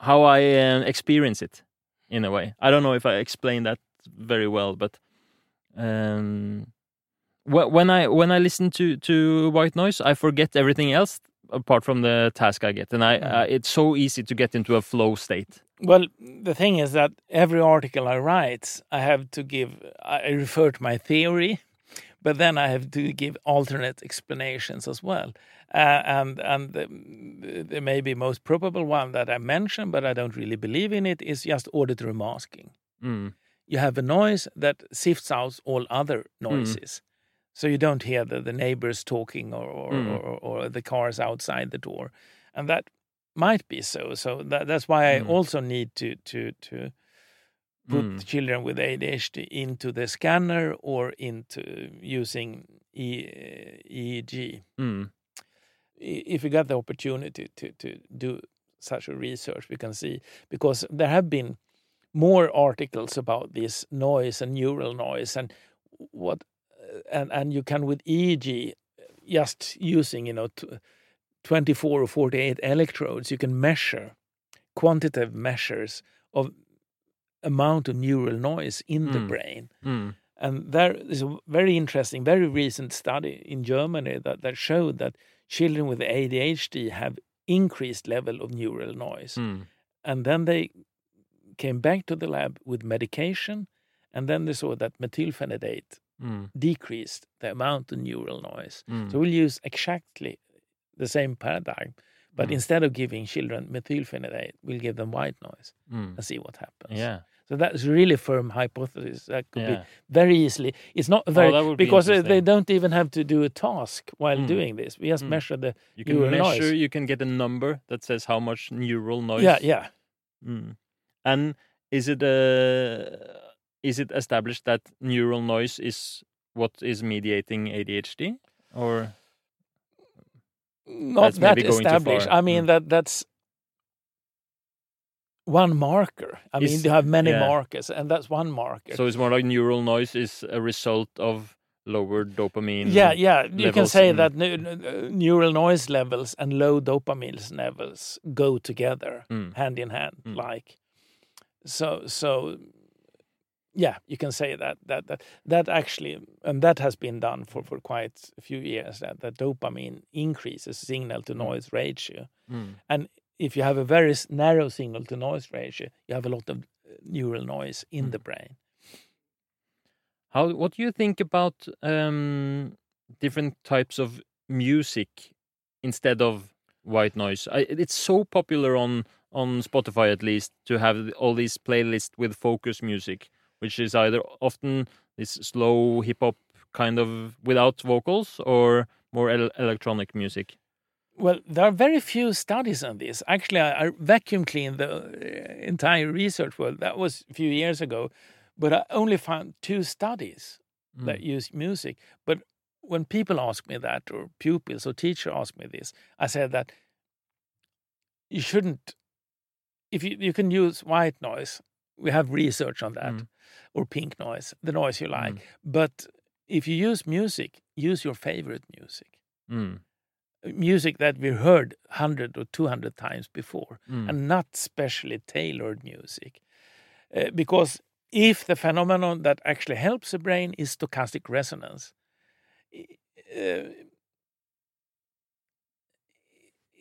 A: how I uh, experience it in a way. I don't know if I explained that very well, but um, wh- when I when I listen to to white noise, I forget everything else apart from the task I get, and I
B: Mm.
A: uh, it's so easy to get into a flow state.
B: Well, the thing is that every article I write, I have to give, I refer to my theory, but then I have to give alternate explanations as well. Uh, and and the, the maybe most probable one that I mentioned, but I don't really believe in it, is just auditory masking.
A: Mm.
B: You have a noise that sifts out all other noises. So you don't hear the, the neighbors talking or or,
A: Mm.
B: or or the cars outside the door, and that might be so. So that, that's why I
A: Mm.
B: also need to to to put
A: Mm.
B: children with ADHD into the scanner or into using e, EEG.
A: Mm.
B: If we got the opportunity to to do such a research, we can see because there have been more articles about this noise and neural noise and what and and you can with EEG just using you know t- 24 or 48 electrodes you can measure quantitative measures of amount of neural noise in the
A: Mm.
B: brain
A: Mm.
B: and there is a very interesting very recent study in Germany that, that showed that children with ADHD have increased level of neural noise
A: Mm.
B: and then they came back to the lab with medication and then they saw that methylphenidate
A: Mm.
B: decreased the amount of neural noise
A: Mm.
B: so we'll use exactly the same paradigm but
A: Mm.
B: instead of giving children methylphenidate we'll give them white noise
A: Mm.
B: and see what happens
A: Yeah.
B: so that's really firm hypothesis that could
A: Yeah.
B: be very easily it's not very
A: be
B: because uh, they don't even have to do a task while
A: Mm.
B: doing this we just
A: Mm.
B: measure the
A: You can
B: Neural
A: measure.
B: noise.
A: You can get a number that says how much neural noise.
B: yeah yeah
A: Mm. And is it uh, is it established that neural noise is what is mediating ADHD, or
B: not that
A: maybe going too
B: established. I mean
A: Mm.
B: that that's one marker. I mean you have many
A: yeah.
B: markers, and that's one marker.
A: so it's more like neural noise is a result of lower dopamine?
B: yeah, yeah, you can say that neu- neu- neural noise levels and low dopamine levels go together,
A: Mm.
B: hand in hand,
A: Mm.
B: like so. So yeah, you can say that that that that actually, and that has been done for for quite a few years. That that dopamine increases signal to noise ratio.
A: Mm.
B: if you have a very narrow signal to noise ratio, you have a lot of uh, neural noise in
A: Mm.
B: the brain.
A: How? What do you think about um, different types of music instead of white noise? I, it's so popular on on Spotify, at least, to have all these playlists with focus music, which is either often this slow hip hop kind of without vocals or more el- electronic music.
B: Well, there are very few studies on this. Actually, I, I vacuum cleaned the uh, entire research world. That was a few years ago, but I only found two studies
A: Mm.
B: that use music. But when people ask me that, or pupils or teacher ask me this, I said that you shouldn't. If you you can use white noise, we have research on that,
A: Mm.
B: Or pink noise, the noise you like.
A: Mm.
B: But if you use music, use your favorite music,
A: Mm.
B: music that we heard hundred or two hundred times before
A: Mm.
B: and not specially tailored music. Uh, because if the phenomenon that actually helps the brain is stochastic resonance, uh,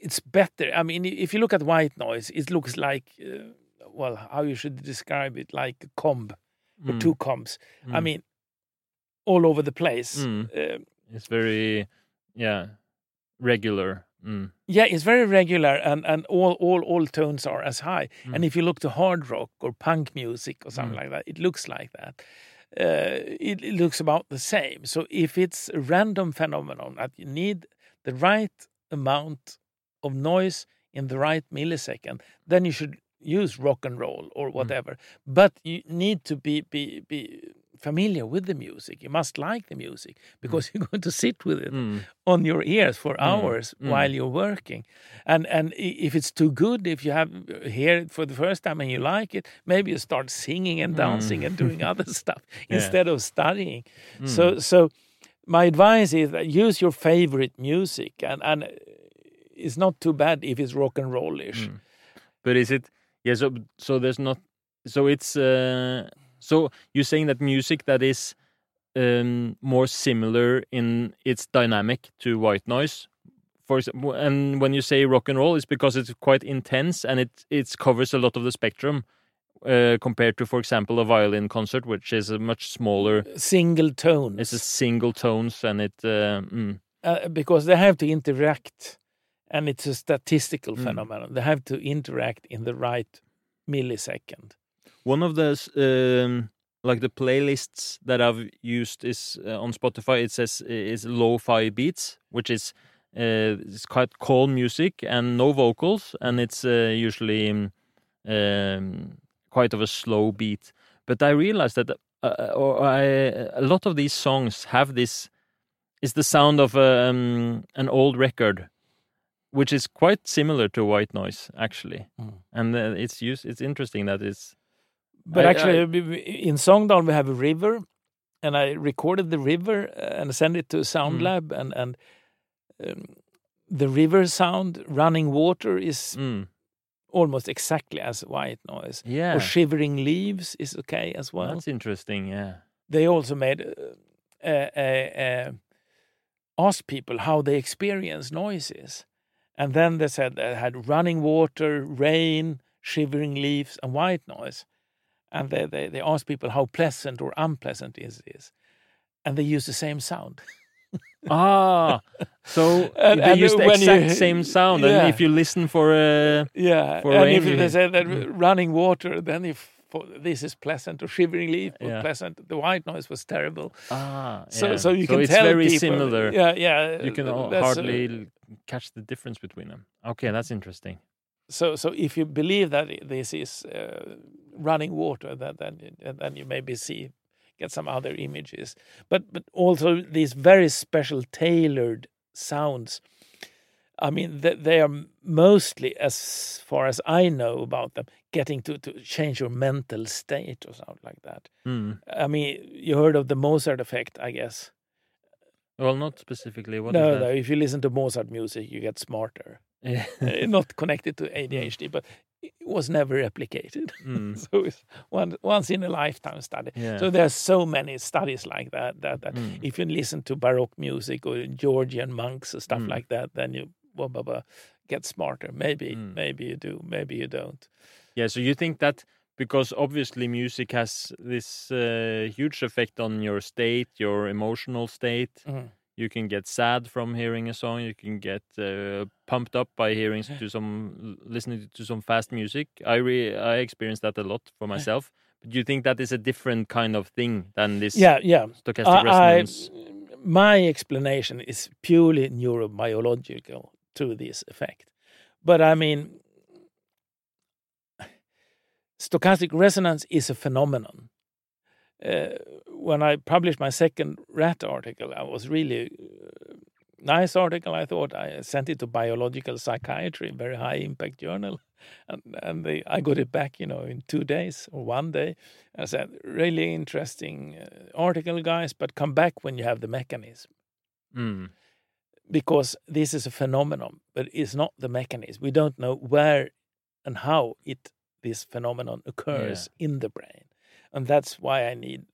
B: it's better. I mean, if you look at white noise, it looks like, uh, well, how you should describe it, like a comb or
A: Mm.
B: two combs. I
A: Mm.
B: mean, all over the place.
A: Mm.
B: Uh,
A: It's very, yeah, regular. Mm.
B: Yeah, it's very regular, and, and all, all all tones are as high.
A: Mm.
B: And if you look to hard rock or punk music or something
A: Mm.
B: like that, it looks like that. Uh, it, it looks about the same. So if it's a random phenomenon that you need the right amount of noise in the right millisecond, then you should use rock and roll
A: Mm.
B: or whatever. But you need to be be be familiar with the music. You must like the music because you're going to sit with it
A: Mm.
B: on your ears for
A: Mm,
B: hours
A: mm.
B: while you're working and and if it's too good if you have hear it for the first time and you like it maybe you start singing and dancing and doing other stuff
A: Mm. Yeah.
B: instead of studying
A: Mm.
B: so so my advice is that use your favorite music and and it's not too bad if it's rock and rollish
A: Mm. But is it yeah? So so there's not so it's uh so you're saying that music that is um more similar in its dynamic to white noise, for example, and when you say rock and roll, it's because it's quite intense and it it covers a lot of the spectrum. Uh, compared to, for example, a violin concert, which is a much smaller.
B: single tone.
A: It's a single tones, and it. Uh, mm,
B: uh, because they have to interact and it's a statistical
A: Mm.
B: phenomenon they have to interact in the right millisecond
A: One of the s- um, like the playlists that I've used is uh, on Spotify. It says is lo-fi beats, which is uh, it's quite calm music and no vocals, and it's uh, usually um, um, quite of a slow beat. But I realized that uh, or I, a lot of these songs have this is the sound of um, an old record, which is quite similar to white noise actually,
B: Mm.
A: and uh, it's used. It's interesting that it's
B: But
A: I-
B: actually,
A: I-
B: in Sogndal we have a river, and I recorded the river uh, and sent it to a Sound
A: Mm.
B: Lab, and and um, the river sound, running water, is
A: mm,
B: almost exactly as white noise.
A: yeah.
B: Or shivering leaves is okay as well.
A: That's interesting. Yeah.
B: they also made uh, uh, uh, uh, asked people how they experience noises, and then they said they had running water, rain, shivering leaves, and white noise, and they they, they asked people how pleasant or unpleasant is this, and they use the same sound.
A: ah, so
B: And-
A: they
B: and
A: use the
B: when you-
A: exact same sound,
B: Yeah.
A: and if you listen for uh,
B: Yeah,
A: For
B: and
A: rain,
B: if they said that
A: Mm.
B: running water, then if for, this is pleasant or shivering leaf was
A: Yeah.
B: pleasant, the white noise was terrible.
A: ah,
B: So
A: yeah.
B: so you can
A: it's
B: tell
A: very
B: people,
A: similar.
B: Yeah, yeah.
A: you can
B: uh,
A: hardly l- catch the difference between them. Okay, that's interesting.
B: so so if you believe that this is uh, running water then then you- then you maybe see get some other images but but also these very special tailored sounds i mean th- they are mostly as far as i know about them getting to to change your mental state or something like that
A: Hmm.
B: i mean you heard of the mozart effect i guess
A: Well, not specifically. What is
B: no
A: that?
B: no if you listen to mozart music you get smarter
A: Yeah.
B: uh, not connected to ADHD, but it was never replicated.
A: Mm.
B: so it's one once in a lifetime study.
A: Yeah.
B: So there's so many studies like that. That, that
A: Mm.
B: if you listen to Baroque music or Georgian monks or stuff
A: Mm.
B: like that, then you blah, blah, blah, get smarter. Maybe,
A: Mm.
B: maybe you do, maybe you don't.
A: Yeah, so you think that because obviously music has this uh, huge effect on your state, your emotional state.
B: Mm.
A: You can get sad from hearing a song. You can get uh, pumped up by hearing to some listening to some fast music. I re- I experienced that a lot for myself. But do you think that is a different kind of thing than this
B: Yeah, yeah.
A: stochastic
B: I, I, my explanation is purely neurobiological to this effect. But I mean, stochastic resonance is a phenomenon. Uh, when I published my second rat article, I was really uh, nice article. I thought I sent it to Biological Psychiatry, very high impact journal, and and they, I got it back, you know, in two days or one day. I said, really interesting uh, article, guys, but come back when you have the mechanism
A: Mm.
B: Because this is a phenomenon, but it's not the mechanism. We don't know where and how it this phenomenon occurs in the brain, and that's why I need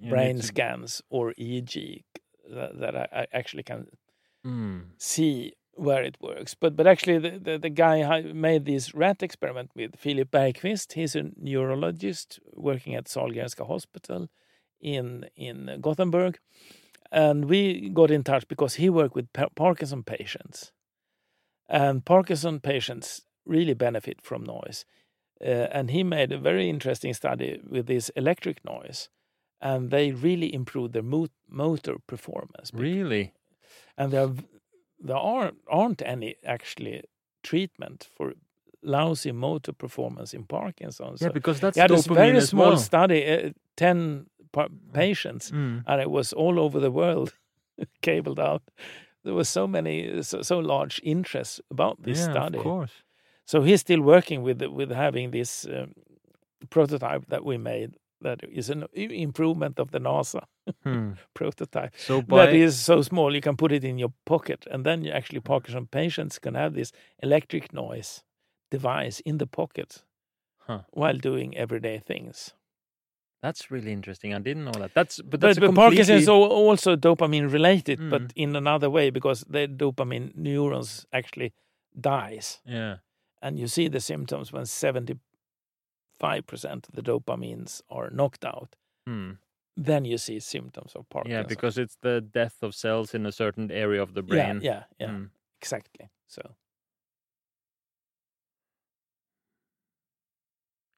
A: You
B: brain
A: need to-
B: scans or EEG that, that I, I actually can
A: Mm.
B: see where it works. But but actually, the, the, the guy who made this rat experiment with Filip Bergquist, he's a neurologist working at Sahlgrenska Hospital in in Gothenburg, and we got in touch because he worked with pa- Parkinson patients, and Parkinson patients really benefit from noise. Uh, and he made a very interesting study with this electric noise, and they really improved their mo- motor performance
A: Really?
B: and there there aren't aren't any actually treatment for lousy motor performance in Parkinson's.
A: Yeah, because that's
B: yeah, had this very small
A: well.
B: study, uh, ten patients,
A: Mm.
B: and it was all over the world, cabled out. There were so many, so, so large interest about this
A: yeah,
B: study.
A: of course.
B: So he's still working with with having this um, prototype that we made. That is an improvement of the NASA
A: Hmm.
B: prototype
A: So by
B: that is so small you can put it in your pocket and then you actually Parkinson patients can have this electric noise device in the pocket
A: Huh.
B: while doing everyday things.
A: That's really interesting. I didn't know that. That's but
B: But,
A: that's
B: but Parkinson is
A: completely-
B: al- also dopamine related,
A: Mm.
B: but in another way because the dopamine neurons actually dies,
A: yeah.
B: and you see the symptoms when seventy five percent of the dopamines are knocked out.
A: Hmm.
B: Then you see symptoms of Parkinson.
A: Yeah, because it's the death of cells in a certain area of the brain.
B: yeah, yeah, yeah,
A: Mm.
B: exactly. So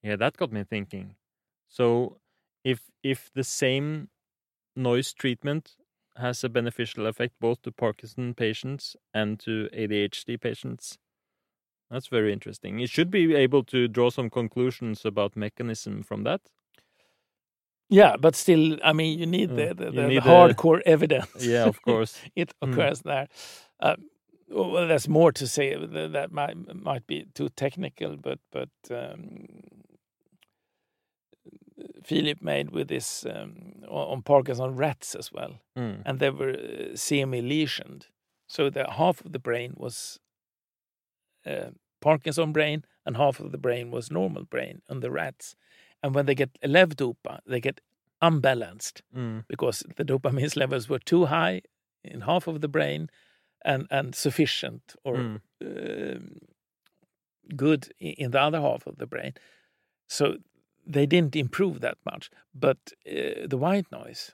A: Yeah, that got me thinking. So, if if the same noise treatment has a beneficial effect both to Parkinson patients and to ADHD patients. That's very interesting. You should be able to draw some conclusions about mechanism from that.
B: Yeah, but still, I mean, you need the,
A: Mm,
B: the,
A: you
B: the,
A: need
B: the
A: the-
B: hardcore evidence.
A: Yeah, of course.
B: it
A: Mm.
B: occurs there. Uh, well, there's more to say. That, that might might be too technical, but but um, Filip made with this um, on on Parkinson rats as well,
A: Mm.
B: and they were uh, semi-lesioned, so the half of the brain was uh, Parkinson brain, and half of the brain was normal brain on the rats. And when they get levodopa, they get unbalanced
A: Mm.
B: because the dopamine levels were too high in half of the brain and, and sufficient or
A: Mm.
B: um, good in the other half of the brain. So they didn't improve that much. But uh, the white noise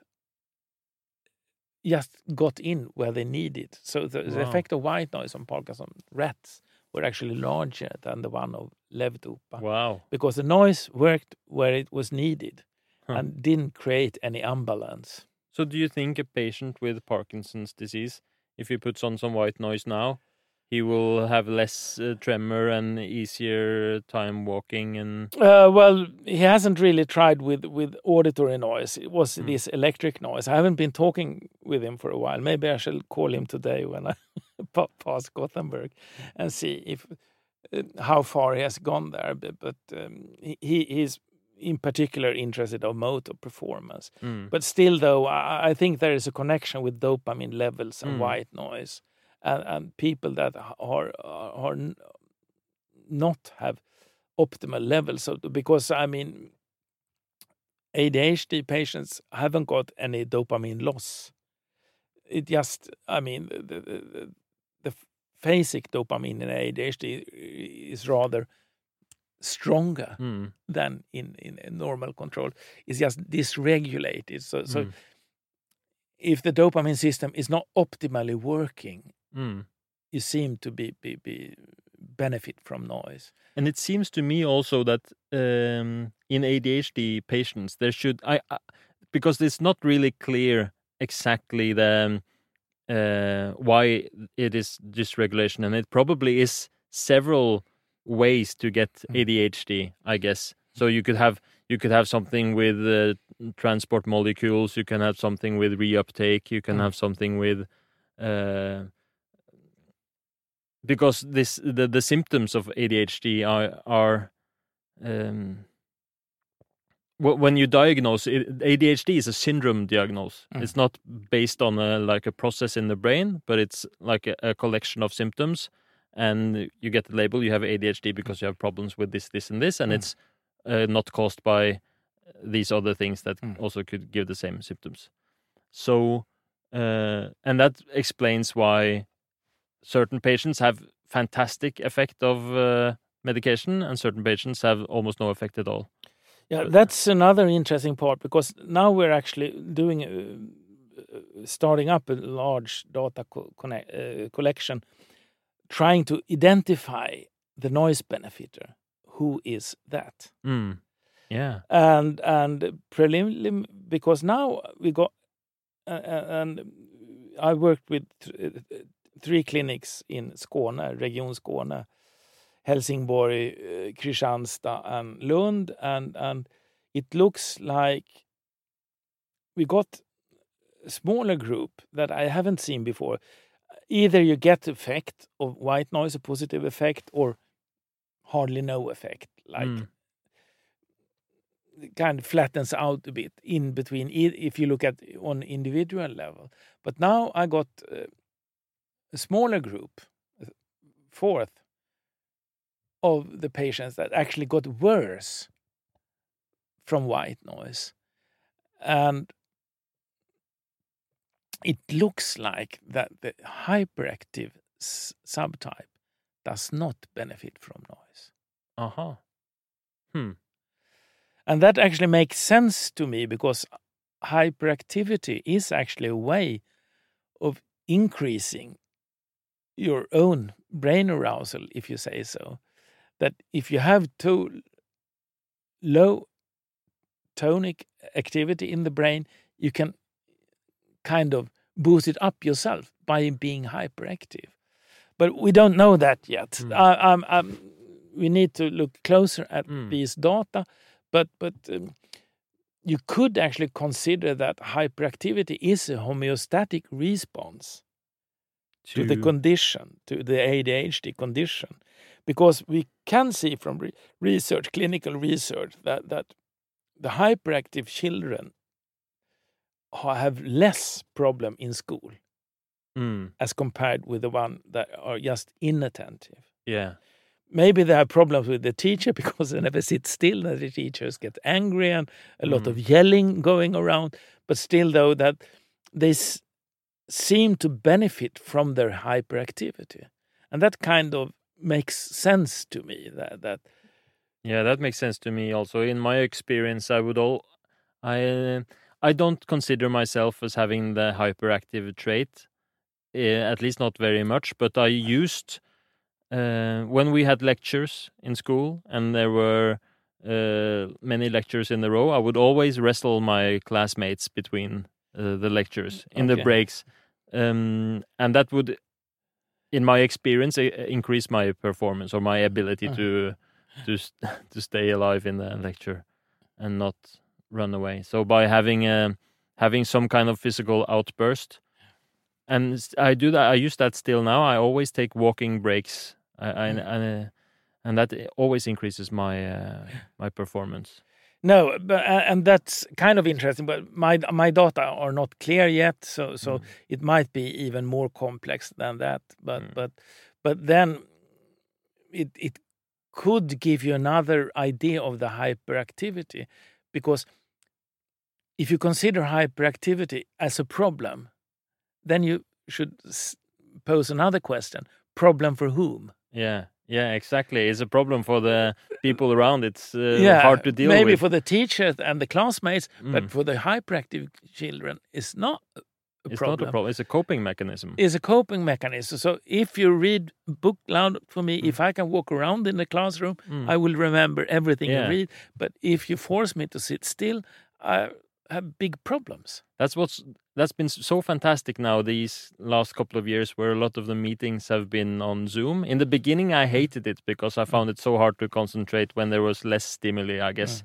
B: just got in where they needed. So the, the effect of white noise on Parkinson rats were actually larger than the one of levodopa
A: Wow.
B: because the noise worked where it was needed
A: Huh.
B: and didn't create any imbalance.
A: So, do you think a patient with Parkinson's disease, if he puts on some white noise now, he will have less uh, tremor and easier time walking and
B: Uh, well, he hasn't really tried with, with auditory noise. It was
A: Mm.
B: this electric noise. I haven't been talking with him for a while. Maybe I shall call him today when I pass Gothenburg and see if uh, how far he has gone there. But, but um, he, is in particular interested of motor performance.
A: Mm.
B: But still, though, I, I think there is a connection with dopamine levels and
A: Mm.
B: white noise, and, and people that are are not have optimal levels. So, because I mean, ADHD patients haven't got any dopamine loss. It just, I mean, the the, the, the basic dopamine in ADHD is rather stronger
A: Mm.
B: than in, in normal control. It's just dysregulated. So, so
A: Mm.
B: if the dopamine system is not optimally working,
A: Mm.
B: you seem to be, be, be benefit from noise.
A: And it seems to me also that um, in ADHD patients, there should I, I because it's not really clear exactly the um, uh, why it is dysregulation, and it probably is several ways to get
B: Mm.
A: ADHD. I guess so. You could have you could have something with uh, transport molecules. You can have something with reuptake. You can
B: Mm.
A: have something with. Uh, because this the, the symptoms of ADHD are are um, when you diagnose ADHD is a syndrome diagnose.
B: Mm.
A: It's not based on a, like a process in the brain, but it's like a, a collection of symptoms. And you get the label. You have ADHD because you have problems with this, this, and this, and
B: Mm.
A: it's uh, not caused by these other things that
B: Mm.
A: also could give the same symptoms. So, uh, and that explains why certain patients have fantastic effect of uh, medication and certain patients have almost no effect at all
B: Yeah, that's another interesting part because now we're actually doing, uh, uh, starting up a large data co- connect, uh, collection, trying to identify the noise benefitter. Who is that?
A: mm. yeah
B: and and prelim because now we got uh, uh, and I worked with th- uh, three clinics in Skåne, Region Skåne, Helsingborg, uh, Kristianstad, and Lund, and and it looks like we got a smaller group that I haven't seen before. Either you get effect of white noise, a positive effect, or hardly no effect, like
A: Mm.
B: kind of flattens out a bit in between if you look at on individual level but now i got uh, a smaller group a fourth of the patients that actually got worse from white noise. And it looks like that the hyperactive s- subtype does not benefit from noise.
A: Uh-huh.
B: And that actually makes sense to me because hyperactivity is actually a way of increasing your own brain arousal, if you say so. That if you have too low tonic activity in the brain, you can kind of boost it up yourself by being hyperactive. But we don't know that yet.
A: Mm.
B: I, I'm, I'm, we need to look closer at
A: Mm.
B: these data, but but um, you could actually consider that hyperactivity is a homeostatic response to, the condition, to the ADHD condition, because we can see from re- research, clinical research, that that the hyperactive children have less problem in school
A: Mm,
B: as compared with the one that are just inattentive.
A: yeah.
B: Maybe they have problems with the teacher because they never sit still, and the teachers get angry and a lot of yelling going around. But still, though, that they s- seem to benefit from their hyperactivity, and that kind of makes sense to me. That that
A: Yeah, that makes sense to me also. In my experience, I would all I I don't consider myself as having the hyperactive trait. Uh, at least not very much, but I used uh, when we had lectures in school and there were uh, many lectures in a row, I would always wrestle my classmates between uh, the lectures in the breaks, um, and that would, in my experience, uh, increase my performance or my ability
B: Uh.
A: to to to stay alive in the lecture and not run away. So by having a having some kind of physical outburst, and I do that. I use that still now. I always take walking breaks, I, I,
B: Mm.
A: and uh, and that always increases my uh, my performance.
B: No, but uh, and that's kind of interesting. But my my data are not clear yet, so so
A: Mm.
B: it might be even more complex than that. But
A: Mm.
B: but but then it it could give you another idea of the hyperactivity, because if you consider hyperactivity as a problem, then you should pose another question: problem for whom?
A: Yeah, yeah, exactly. It's a problem for the people around. It's uh, hard to deal
B: maybe
A: with.
B: Maybe for the teachers and the classmates,
A: Mm.
B: but for the hyperactive children, it's not a
A: it's
B: problem.
A: not a problem. It's a coping mechanism.
B: It's a coping mechanism. So if you read book loud for me,
A: Mm.
B: if I can walk around in the classroom,
A: Mm.
B: I will remember everything
A: Yeah.
B: you read. But if you force me to sit still, I have big problems.
A: That's what's that's been so fantastic now these last couple of years where a lot of the meetings have been on Zoom. In the beginning I hated it because I found it so hard to concentrate when there was less stimuli, I guess.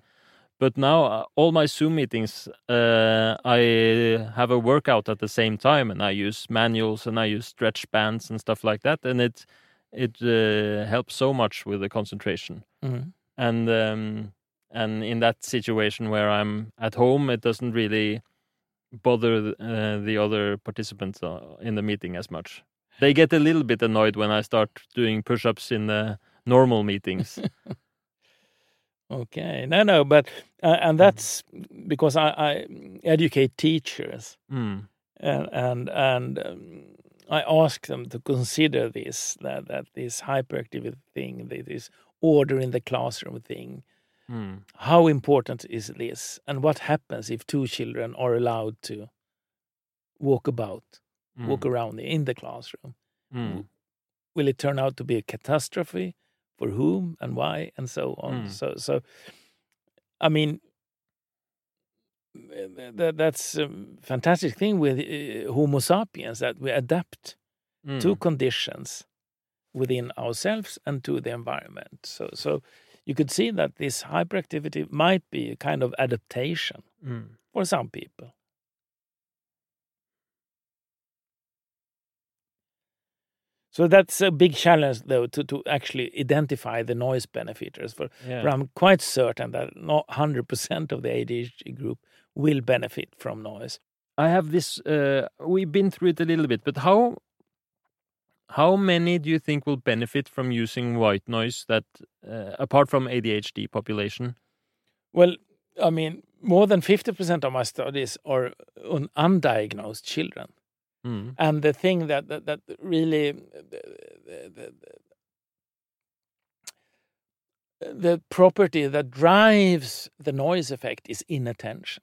A: But now uh, all my Zoom meetings uh, I have a workout at the same time and I use manuals and I use stretch bands and stuff like that and it it uh, helps so much with the concentration
B: Mhm.
A: and um, and in that situation where I'm at home, it doesn't really bother uh, the other participants uh, in the meeting as much. They get a little bit annoyed when I start doing push-ups in the normal meetings.
B: Okay, no, no, but uh, and that's because I, I educate teachers.
A: mm.
B: and and and um, I ask them to consider this that that this hyperactivity thing, this order in the classroom thing.
A: Mm.
B: How important is this, and what happens if two children are allowed to walk about,
A: Mm.
B: walk around in the classroom?
A: Mm.
B: Will it turn out to be a catastrophe? For whom and why, and so on.
A: Mm.
B: So, so, I mean, that, that's a fantastic thing with uh, Homo sapiens that we adapt to conditions within ourselves and to the environment. So, so you could see that this hyperactivity might be a kind of adaptation
A: Mm.
B: for some people. So that's a big challenge, though, to, to actually identify the noise benefiters. For,
A: Yeah.
B: for I'm quite certain that not 100% of the ADHD group will benefit from noise.
A: I have this. Uh, we've been through it a little bit, but how how many do you think will benefit from using white noise? That uh, apart from ADHD population,
B: Well, I mean, more than 50% of my studies are on undiagnosed children.
A: mm.
B: And the thing that, that, that really the, the, the, the property that drives the noise effect is inattention.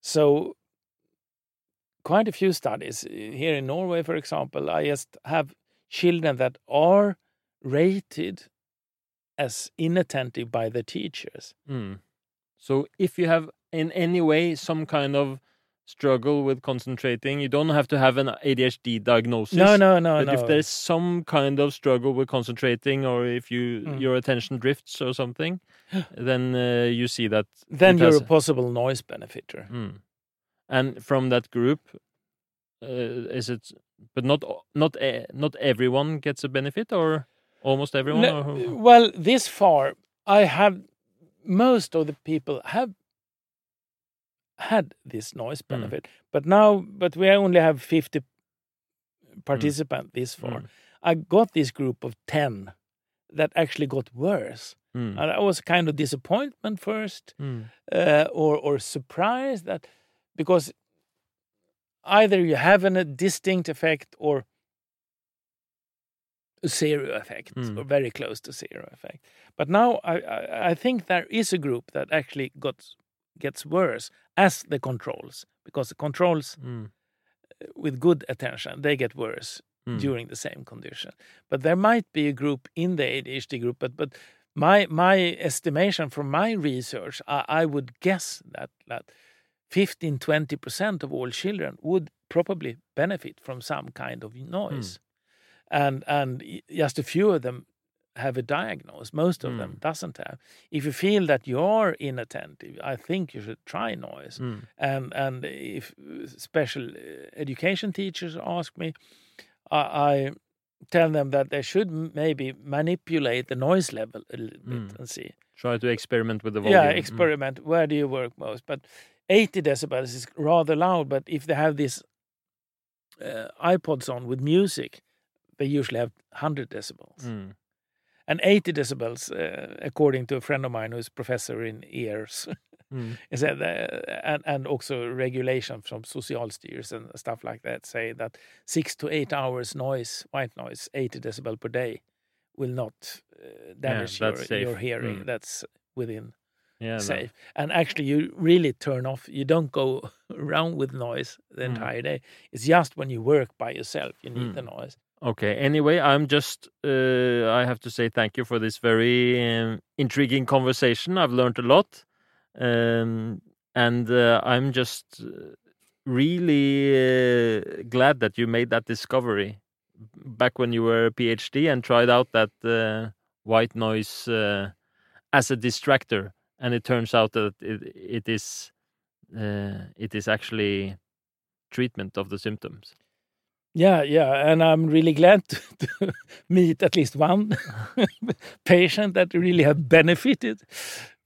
B: So, quite a few studies here in Norway, for example, I just have children that are rated as inattentive by the teachers.
A: Mm. So if you have in any way some kind of struggle with concentrating, you don't have to have an ADHD diagnosis.
B: No, no, no,
A: but
B: no.
A: if there's some kind of struggle with concentrating, or if you
B: Mm.
A: your attention drifts or something, then uh, you see that.
B: then you're
A: has-
B: a possible noise benefitter.
A: Mm. And from that group, uh, is it? But not not e- not everyone gets a benefit, or almost everyone.
B: No,
A: or
B: well, this far, I have most of the people have had this noise
A: Mm.
B: benefit, but now, but we only have fifty participants this far.
A: Mm.
B: I got this group of ten that actually got worse,
A: Mm.
B: and I was kind of disappointment first,
A: Mm.
B: uh, or or surprised that because either you have a distinct effect or a zero effect
A: Mm.
B: or very close to zero effect. But now I, I, I think there is a group that actually got gets worse as the controls because the controls
A: Mm.
B: with good attention they get worse
A: Mm.
B: during the same condition. But there might be a group in the ADHD group, but but my my estimation from my research, I, I would guess that that 15 20 percent of all children would probably benefit from some kind of noise, and and just a few of them have a diagnosis. Most of them
A: Mm.
B: doesn't have. If you feel that you're inattentive, I think you should try noise
A: Mm.
B: and and if special uh, education teachers ask me, I, I tell them that they should maybe manipulate the noise level a little bit
A: Mm.
B: and see.
A: Try to experiment with the volume.
B: Yeah,
A: Mm.
B: experiment. Where do you work most? But 80 decibels is rather loud. But if they have this uh, iPods on with music, they usually have 100 decibels.
A: Mm.
B: And 80 decibels, uh, according to a friend of mine who's professor in ears,
A: Mm.
B: is that, uh, and, and also regulation from Socialstyrelsen and stuff like that say that six to eight hours noise, white noise, 80 decibel per day, will not uh, damage your, your hearing.
A: Mm.
B: That's within
A: Yeah.
B: safe. And actually, you really turn off. You don't go around with noise the
A: Mm.
B: entire day. It's just when you work by yourself you need
A: Mm.
B: the noise.
A: Okay. Anyway, I'm just. Uh, I have to say thank you for this very um, intriguing conversation. I've learned a lot, um, and uh, I'm just uh, really uh, glad that you made that discovery back when you were a PhD and tried out that uh, white noise uh, as a distractor, and it turns out that it, it is uh, it is actually treatment of the symptoms.
B: Yeah, yeah, and I'm really glad to, to meet at least one patient that really have benefited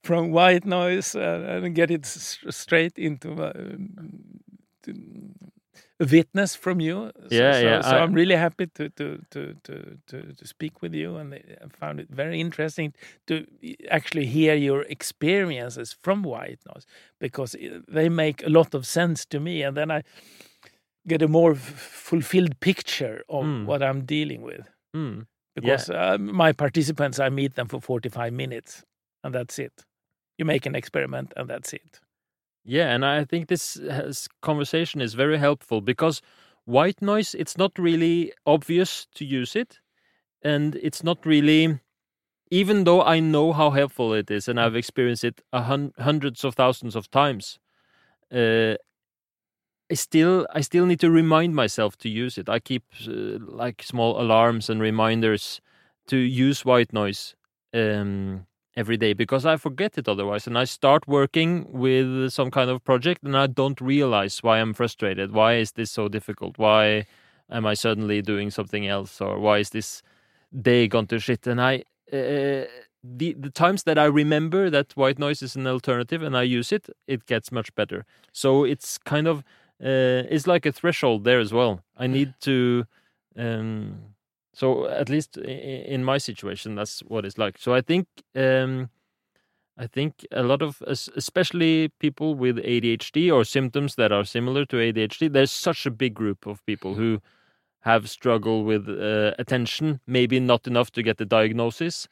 B: from white noise uh, and get it straight into uh, witness from you. So,
A: Yeah,
B: so,
A: yeah,
B: So
A: I-
B: I'm really happy to to to to to, to speak with you, and I found it very interesting to actually hear your experiences from white noise because they make a lot of sense to me, and then I get a more f- fulfilled picture of
A: Mm.
B: what I'm dealing with.
A: Mm.
B: Because uh, my participants, I meet them for 45 minutes, and that's it. You make an experiment, and that's it.
A: Yeah, and I think this has, conversation is very helpful because white noise, it's not really obvious to use it. And it's not really, even though I know how helpful it is and I've experienced it a hun- hundreds of thousands of times, uh, I still I still need to remind myself to use it. I keep uh, like small alarms and reminders to use white noise um, every day because I forget it otherwise. And I start working with some kind of project and I don't realize why I'm frustrated. Why is this so difficult? Why am I suddenly doing something else? Or why is this day gone to shit? And I, uh, the, the times that I remember that white noise is an alternative and I use it, it gets much better. So it's kind of, uh, it's like a threshold there as well. I need to, um, so at least in my situation, that's what it's like. So I think um, I think a lot of, especially people with ADHD or symptoms that are similar to ADHD, there's such a big group of people who have struggled with uh, attention, maybe not enough to get the diagnosis,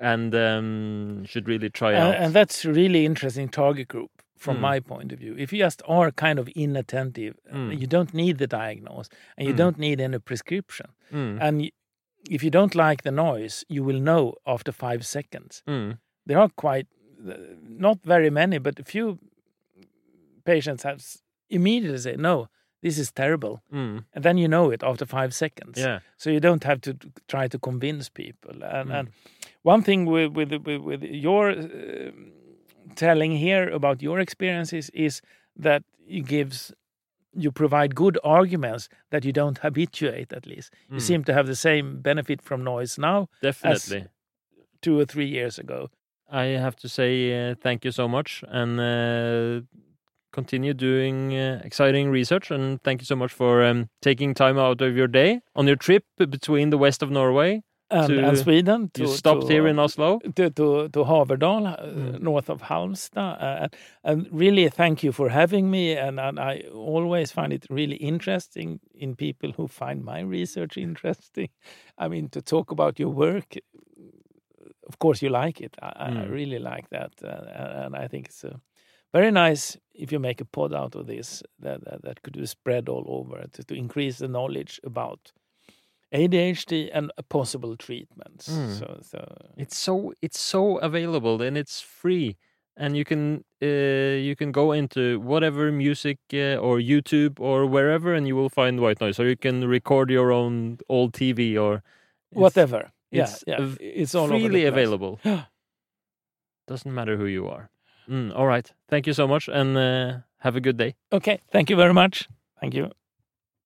A: and um, should really try
B: And,
A: out.
B: and that's really interesting target group from
A: Mm.
B: my point of view. If you just are kind of inattentive,
A: Mm.
B: you don't need the diagnosis, and you
A: Mm.
B: don't need any prescription.
A: Mm,
B: And if you don't like the noise, you will know after five seconds.
A: Mm.
B: There are quite not very many, but a few patients have immediately say, "No, this is terrible,"
A: Mm.
B: and then you know it after five seconds.
A: Yeah.
B: So you don't have to try to convince people. And, and one thing with with with, with your uh, telling here about your experiences is that it gives you provide good arguments that you don't habituate at least. You
A: Mm.
B: seem to have the same benefit from noise now
A: Definitely.
B: two or three years ago.
A: I have to say uh, thank you so much and uh, continue doing uh, exciting research. And thank you so much for um, taking time out of your day on your trip between the west of Norway.
B: And,
A: To-
B: and Sweden.
A: You
B: to-
A: stopped
B: to,
A: here in Oslo.
B: to to, to Haverdal, uh,
A: Mm.
B: north of Halmstad, uh, and really thank you for having me. And, and I always find it really interesting in people who find my research interesting. I mean, to talk about your work. Of course, you like it. I, I
A: Mm.
B: really like that, uh, and I think it's uh, very nice if you make a pod out of this that that, that could be spread all over to, to increase the knowledge about ADHD and possible treatments.
A: Mm.
B: So, so
A: It's so it's so available and it's free, and you can uh, you can go into whatever music uh, or YouTube or wherever, and you will find white noise. Or you can record your own old TV or
B: whatever. Yeah,
A: it's
B: yeah.
A: av-
B: It's all
A: freely available. Doesn't matter who you are. Mm, all right. Thank you so much, and uh, have a good day.
B: Okay, thank you very much. Thank you.